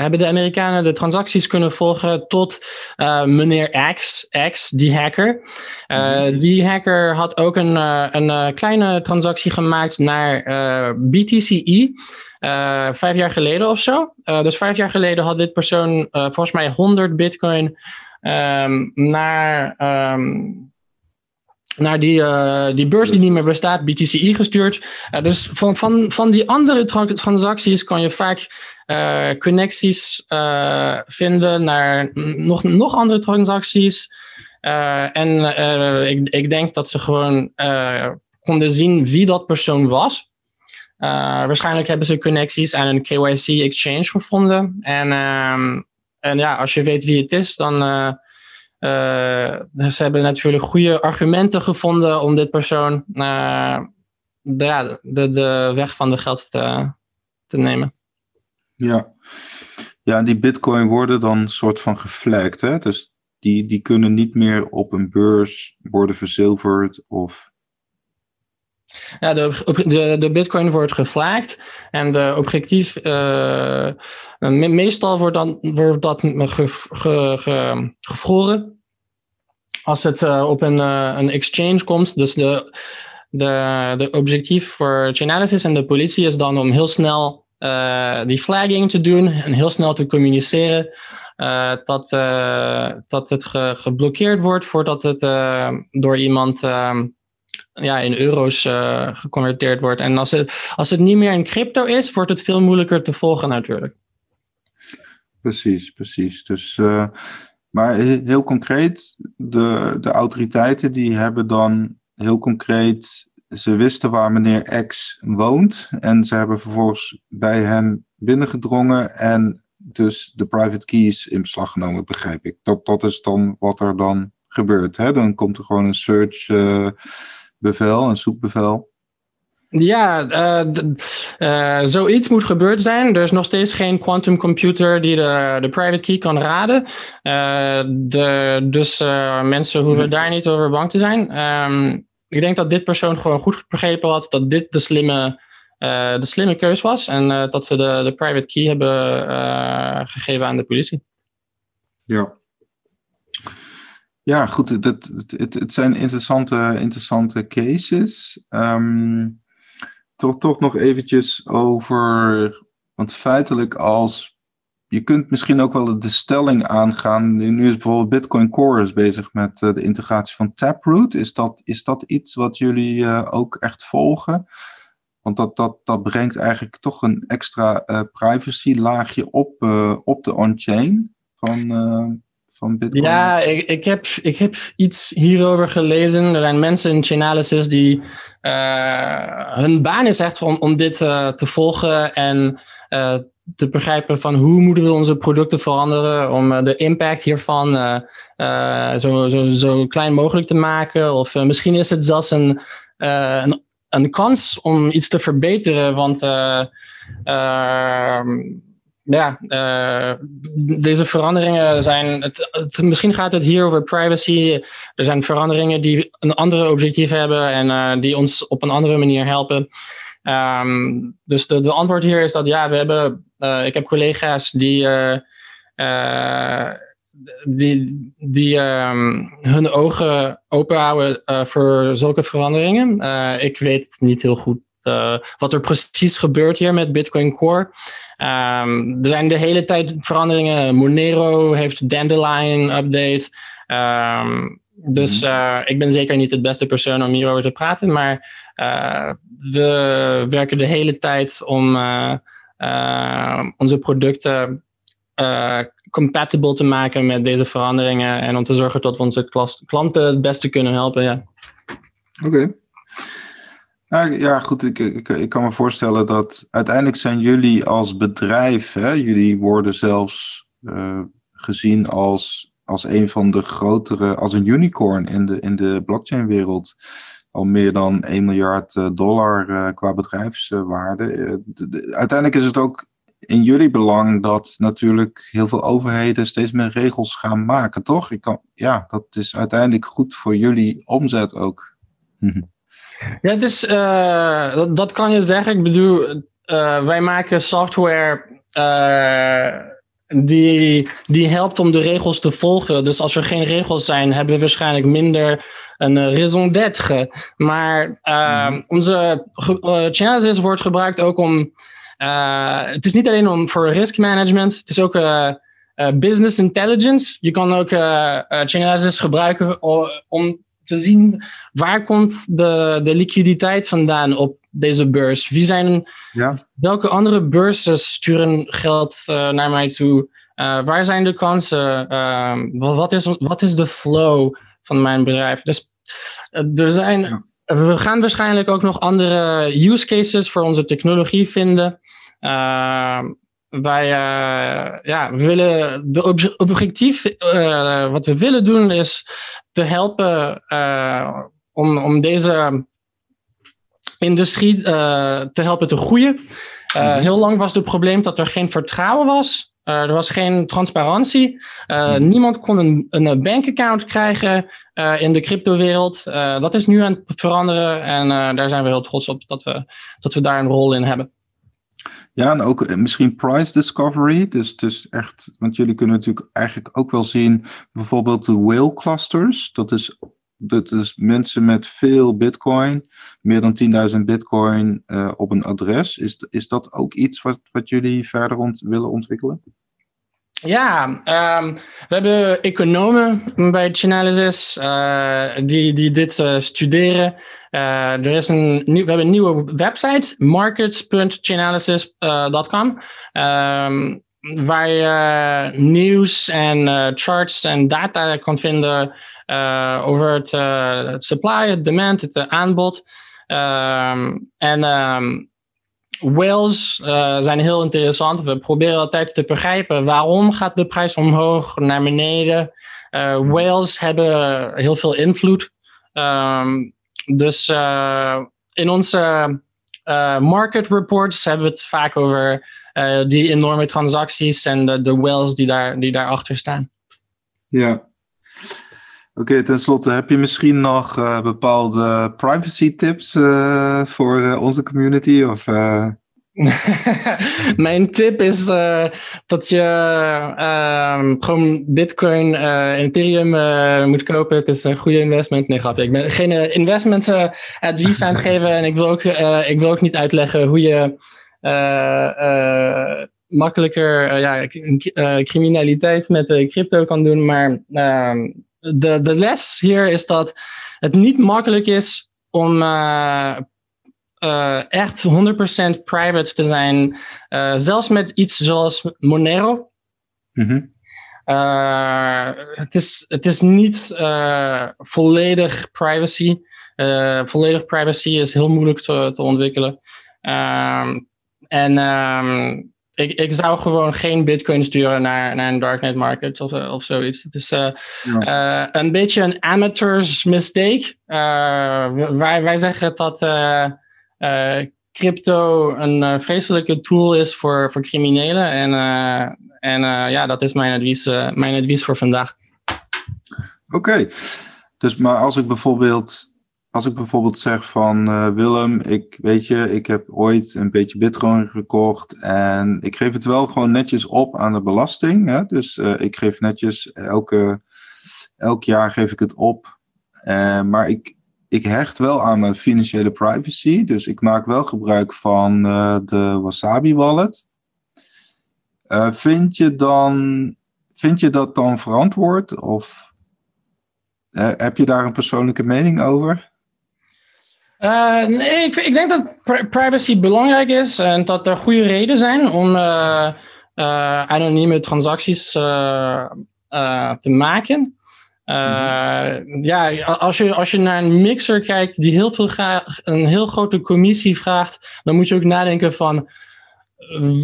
hebben de Amerikanen de transacties kunnen volgen tot uh, meneer X, X, die hacker. Mm Die hacker had ook een, een kleine transactie gemaakt naar BTCE. Uh, vijf jaar geleden of zo. Uh, dus vijf jaar geleden had dit persoon uh, volgens mij 100 bitcoin um, naar, um, naar die, die beurs die niet meer bestaat, BTCE, gestuurd. dus van, van, van die andere transacties kan je vaak connecties vinden naar nog, nog andere transacties. en ik, ik denk dat ze gewoon konden zien wie dat persoon was. Waarschijnlijk hebben ze connecties aan een KYC exchange gevonden. En, um, en ja, als je weet wie het is, dan. Uh, ze hebben natuurlijk goede argumenten gevonden om dit persoon de, ja, de, de weg van de geld te, te nemen. Ja. ja, die bitcoin worden dan soort van geflagd. Hè? Dus die, die kunnen niet meer op een beurs worden verzilverd of ja, de, de, de bitcoin wordt geflagd en de objectief, uh, meestal wordt, dan, wordt dat ge, ge, ge, gevroren als het uh, op een, uh, een exchange komt. Dus de, de, de objectief voor Chainalysis en de politie is dan om heel snel die flagging te doen en heel snel te communiceren. dat, dat het ge, geblokkeerd wordt voordat het door iemand ja, in euro's uh, geconverteerd wordt. En als het, als het niet meer in crypto is, wordt het veel moeilijker te volgen natuurlijk. Precies, precies. Dus, uh, maar heel concreet, de, de autoriteiten die hebben dan heel concreet ze wisten waar meneer X woont en ze hebben vervolgens bij hem binnengedrongen en dus de private keys in beslag genomen, begrijp ik. Dat, dat is dan wat er dan gebeurt. Hè? Dan komt er gewoon een search uh, bevel, een zoekbevel. Ja, uh, zoiets moet gebeurd zijn. Er is nog steeds geen quantum computer die de, de private key kan raden. de, dus mensen hoeven daar niet over bang te zijn. Um, ik denk dat dit persoon gewoon goed begrepen had dat dit de slimme, de slimme keus was. En dat ze de, de private key hebben gegeven aan de politie. Ja. Ja, goed. Het, het, het, het zijn interessante, interessante cases. Um, toch, toch nog eventjes over. Want feitelijk als je kunt misschien ook wel de stelling aangaan. Nu is bijvoorbeeld Bitcoin Core bezig met uh, de integratie van Taproot. Is dat, is dat iets wat jullie uh, ook echt volgen? Want dat, dat, dat brengt eigenlijk toch een extra uh, privacy laagje op, op de on-chain van, van. Ja, ik, ik, heb, ik heb iets hierover gelezen. Er zijn mensen in Chainalysis die hun baan is echt om, om dit te volgen en te begrijpen van hoe moeten we onze producten veranderen om de impact hiervan zo, zo, zo klein mogelijk te maken. Of misschien is het zelfs een, een, een, kans om iets te verbeteren, want ehm, ja, deze veranderingen zijn. Het, misschien gaat het hier over privacy. Er zijn veranderingen die een andere objectief hebben en die ons op een andere manier helpen. Um, dus de, de antwoord hier is dat ja, we hebben, uh, ik heb collega's die, die, die um, hun ogen open houden voor zulke veranderingen. ik weet niet heel goed wat er precies gebeurt hier met Bitcoin Core. Um, er zijn de hele tijd veranderingen. Monero heeft Dandelion update. Um, dus uh, ik ben zeker niet het beste persoon om hierover te praten, maar uh, we werken de hele tijd om uh, onze producten compatible te maken met deze veranderingen en om te zorgen dat we onze klanten het beste kunnen helpen. Ja. Oké. Nou, ja, goed. Ik, ik, ik, kan me voorstellen dat uiteindelijk zijn jullie als bedrijf, hè, jullie worden zelfs gezien als als een van de grotere, als een unicorn in de, in de blockchain-wereld. Al meer dan 1 miljard eh, dollar uh, qua bedrijfswaarde. Uiteindelijk is het ook in jullie belang dat natuurlijk heel veel overheden steeds meer regels gaan maken, toch? Ik kan, ja, dat is uiteindelijk goed voor jullie omzet ook. ja, is, dat, dat, kan je zeggen. Ik bedoel, wij maken software die, die helpt om de regels te volgen. Dus als er geen regels zijn, hebben we waarschijnlijk minder een raison d'être. Maar mm. onze Chainalysis wordt gebruikt ook om. Het is niet alleen om voor risk management, het is ook business intelligence. Je kan ook Chainalysis gebruiken om te zien waar komt de, de liquiditeit vandaan op deze beurs? Wie zijn, ja. welke andere beurzen sturen geld uh, naar mij toe? Uh, waar zijn de kansen? Uh, wat, is, wat is de flow van mijn bedrijf? Dus uh, er zijn, ja. we gaan waarschijnlijk ook nog andere use cases voor onze technologie vinden. Ehm, wij ja, we willen de ob objectief, wat we willen doen, is te helpen om, om deze industrie uh, te helpen te groeien. Uh, mm-hmm. Heel lang was het probleem dat er geen vertrouwen was. Uh, er was geen transparantie. Mm-hmm. Niemand kon een, een bankaccount krijgen in de cryptowereld. dat is nu aan het veranderen en daar zijn we heel trots op dat we, dat we daar een rol in hebben. Ja, en ook misschien price discovery. Dus, dus echt, want jullie kunnen natuurlijk eigenlijk ook wel zien, bijvoorbeeld de whale clusters. Dat is dat is mensen met veel bitcoin, meer dan 10.000 bitcoin uh, op een adres. Is, is dat ook iets wat, wat jullie verder ont willen ontwikkelen? Ja, um, we hebben economen bij Chainalysis uh, die, die dit uh, studeren. er is een we hebben een nieuwe website, markets.chainalysis.com. Um, ehm, waar je nieuws en charts en data kan vinden over het, supply, het demand, het aanbod. Ehm, en whales uh, zijn heel interessant. We proberen altijd te begrijpen waarom gaat de prijs omhoog, naar beneden. Uh, whales hebben heel veel invloed. Um, dus uh, in onze market reports hebben we het vaak over die enorme transacties en de, de whales die, daar, die daarachter staan. Ja, Oké, okay, tenslotte, heb je misschien nog uh, bepaalde privacy tips uh, voor uh, onze community? Of, Mijn tip is dat je ehm, gewoon Bitcoin en Ethereum moet kopen. Het is een goede investment. Nee, grapje. Ik ben geen investment advies aan het geven. En ik wil ook, ik wil ook niet uitleggen hoe je makkelijker ja, criminaliteit met crypto kan doen. Maar ehm, de, de les hier is dat het niet makkelijk is om uh, uh, echt 100% private te zijn. Uh, zelfs met iets zoals Monero. Mm -hmm. het, is, het is niet volledig privacy. volledig privacy is heel moeilijk te, te ontwikkelen. Ehm, en um, ik, ik zou gewoon geen bitcoin sturen naar, naar een darknet market of, eh, of zoiets. Het is uh, uh, een beetje een amateurs mistake. wij, wij zeggen dat crypto een vreselijke tool is voor, voor criminelen. En, en ja, dat is mijn advies, mijn advies voor vandaag. Oké, dus maar als ik bijvoorbeeld als ik bijvoorbeeld zeg van uh, Willem, ik weet je, ik heb ooit een beetje bitcoin gekocht en ik geef het wel gewoon netjes op aan de belasting. Hè? Dus uh, ik geef netjes elke, elk jaar geef ik het op. Uh, maar ik, ik hecht wel aan mijn financiële privacy. Dus ik maak wel gebruik van de Wasabi wallet. vind, je dan, vind je dat dan verantwoord? Of heb je daar een persoonlijke mening over? Uh, nee, ik, ik, denk dat privacy belangrijk is en dat er goede redenen zijn om uh, uh, anonieme transacties te maken. -hmm. Ja, als je, als je naar een mixer kijkt die heel veel een heel grote commissie vraagt, dan moet je ook nadenken van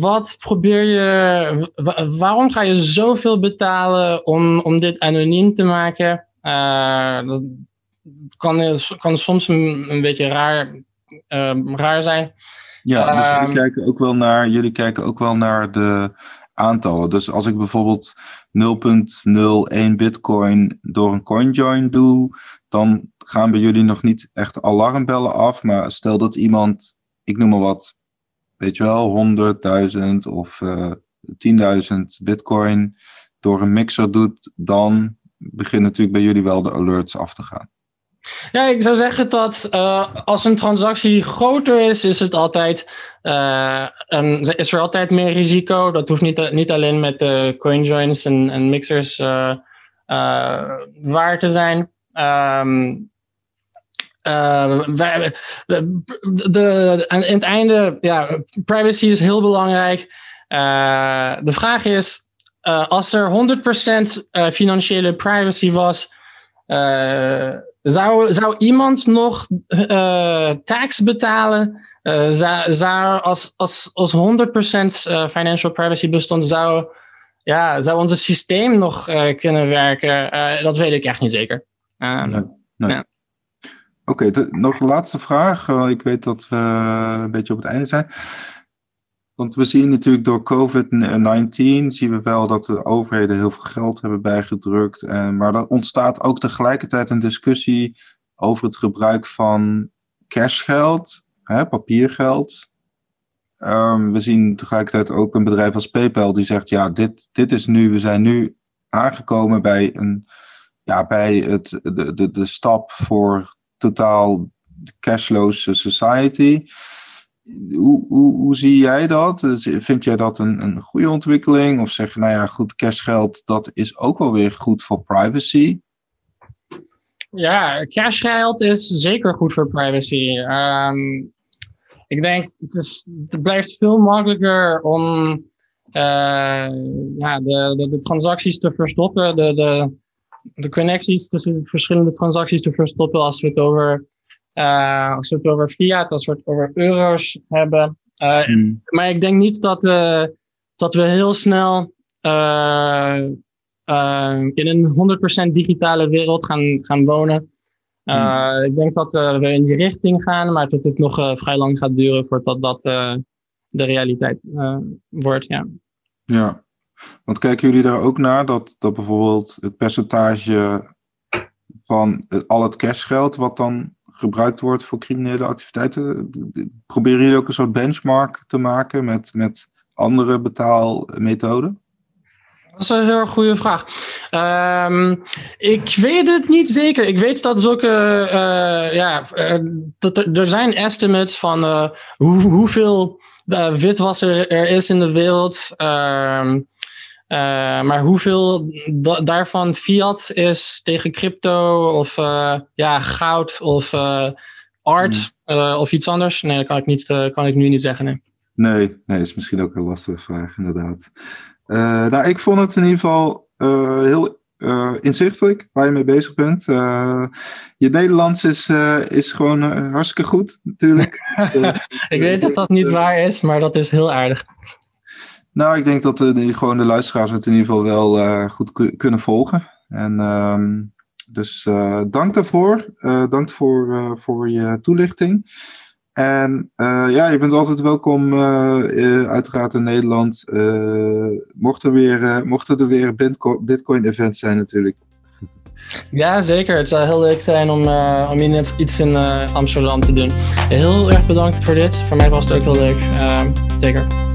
wat probeer je, waarom ga je zoveel betalen om, om dit anoniem te maken? Uh, kan, eh, kan soms een, een beetje raar, uh, raar zijn. Ja, dus jullie, ehm, kijken ook wel naar, jullie kijken ook wel naar de aantallen. Dus als ik bijvoorbeeld 0.01 bitcoin door een coinjoin doe, dan gaan bij jullie nog niet echt alarmbellen af. Maar stel dat iemand, ik noem maar wat, weet je wel, 100.000 of uh, eh, 10.000 bitcoin door een mixer doet, dan beginnen natuurlijk bij jullie wel de alerts af te gaan. Ja, ik zou zeggen dat uh, als een transactie groter is, is, het altijd, een, is er altijd meer risico. Dat hoeft niet, niet alleen met de coinjoins en, en mixers waar te zijn. Um, wij, de, de, in het einde, ja, privacy is heel belangrijk. de vraag is, als er 100% financiële privacy was, zou, zou iemand nog uh, tax betalen? Uh, zou, zou, als, als, als 100% uh, financial privacy bestond, zou, ja, zou ons systeem nog kunnen werken? dat weet ik echt niet zeker. nee, nee. Ja. Oké, okay, nog een laatste vraag. ik weet dat we een beetje op het einde zijn. Want we zien natuurlijk door COVID-19 zien we wel dat de overheden heel veel geld hebben bijgedrukt. En, maar er ontstaat ook tegelijkertijd een discussie over het gebruik van cashgeld, papiergeld. Um, we zien tegelijkertijd ook een bedrijf als PayPal die zegt: ja, dit, dit is nu, we zijn nu aangekomen bij, een, ja, bij het, de, de, de stap voor totaal cashless society hoe, hoe, hoe zie jij dat? Vind jij dat een, een goede ontwikkeling? Of zeg je, nou ja, goed, cashgeld, dat is ook wel weer goed voor privacy? Ja, cashgeld is zeker goed voor privacy. Um, ik denk, het, is, het blijft veel makkelijker om uh, ja, de, de, de, transacties te verstoppen, de, de, de connecties tussen verschillende transacties te verstoppen als we het over als we het over fiat, als we het over euro's hebben. Hmm. Maar ik denk niet dat, dat we heel snel in een 100% digitale wereld gaan, gaan wonen. Hmm. Ik denk dat we in die richting gaan, maar dat het nog vrij lang gaat duren voordat dat de realiteit wordt. Ja. ja, want kijken jullie daar ook naar dat, dat bijvoorbeeld het percentage van al het cashgeld wat dan gebruikt wordt voor criminele activiteiten, proberen jullie ook een soort benchmark te maken met, met andere betaalmethoden? Dat is een heel goede vraag. Ehm, ik weet het niet zeker. Ik weet dat zulke. Uh, ja, uh, dat er, er, zijn estimates van uh, hoe, hoeveel witwassen er is in de wereld. Ehm, uh, maar hoeveel daarvan fiat is tegen crypto of uh, ja, goud of uh, art hmm. of iets anders? Nee, dat kan ik, niet, kan ik nu niet zeggen. Nee, nee, nee is misschien ook een lastige vraag, inderdaad. nou, ik vond het in ieder geval heel inzichtelijk waar je mee bezig bent. je Nederlands is, is gewoon hartstikke goed, natuurlijk. ik weet dat dat niet waar is, maar dat is heel aardig. Nou, ik denk dat de, gewoon de luisteraars het in ieder geval wel uh, goed kunnen volgen. En uh, dus uh, dank daarvoor. Dank voor, voor je toelichting. En ja, je bent altijd welkom, uiteraard in Nederland. mochten, weer, mochten er weer Bitcoin-events zijn natuurlijk. Ja, zeker. Het zou heel leuk zijn om, om hier net iets in Amsterdam te doen. Heel erg bedankt voor dit. Voor mij was het ook heel leuk. zeker.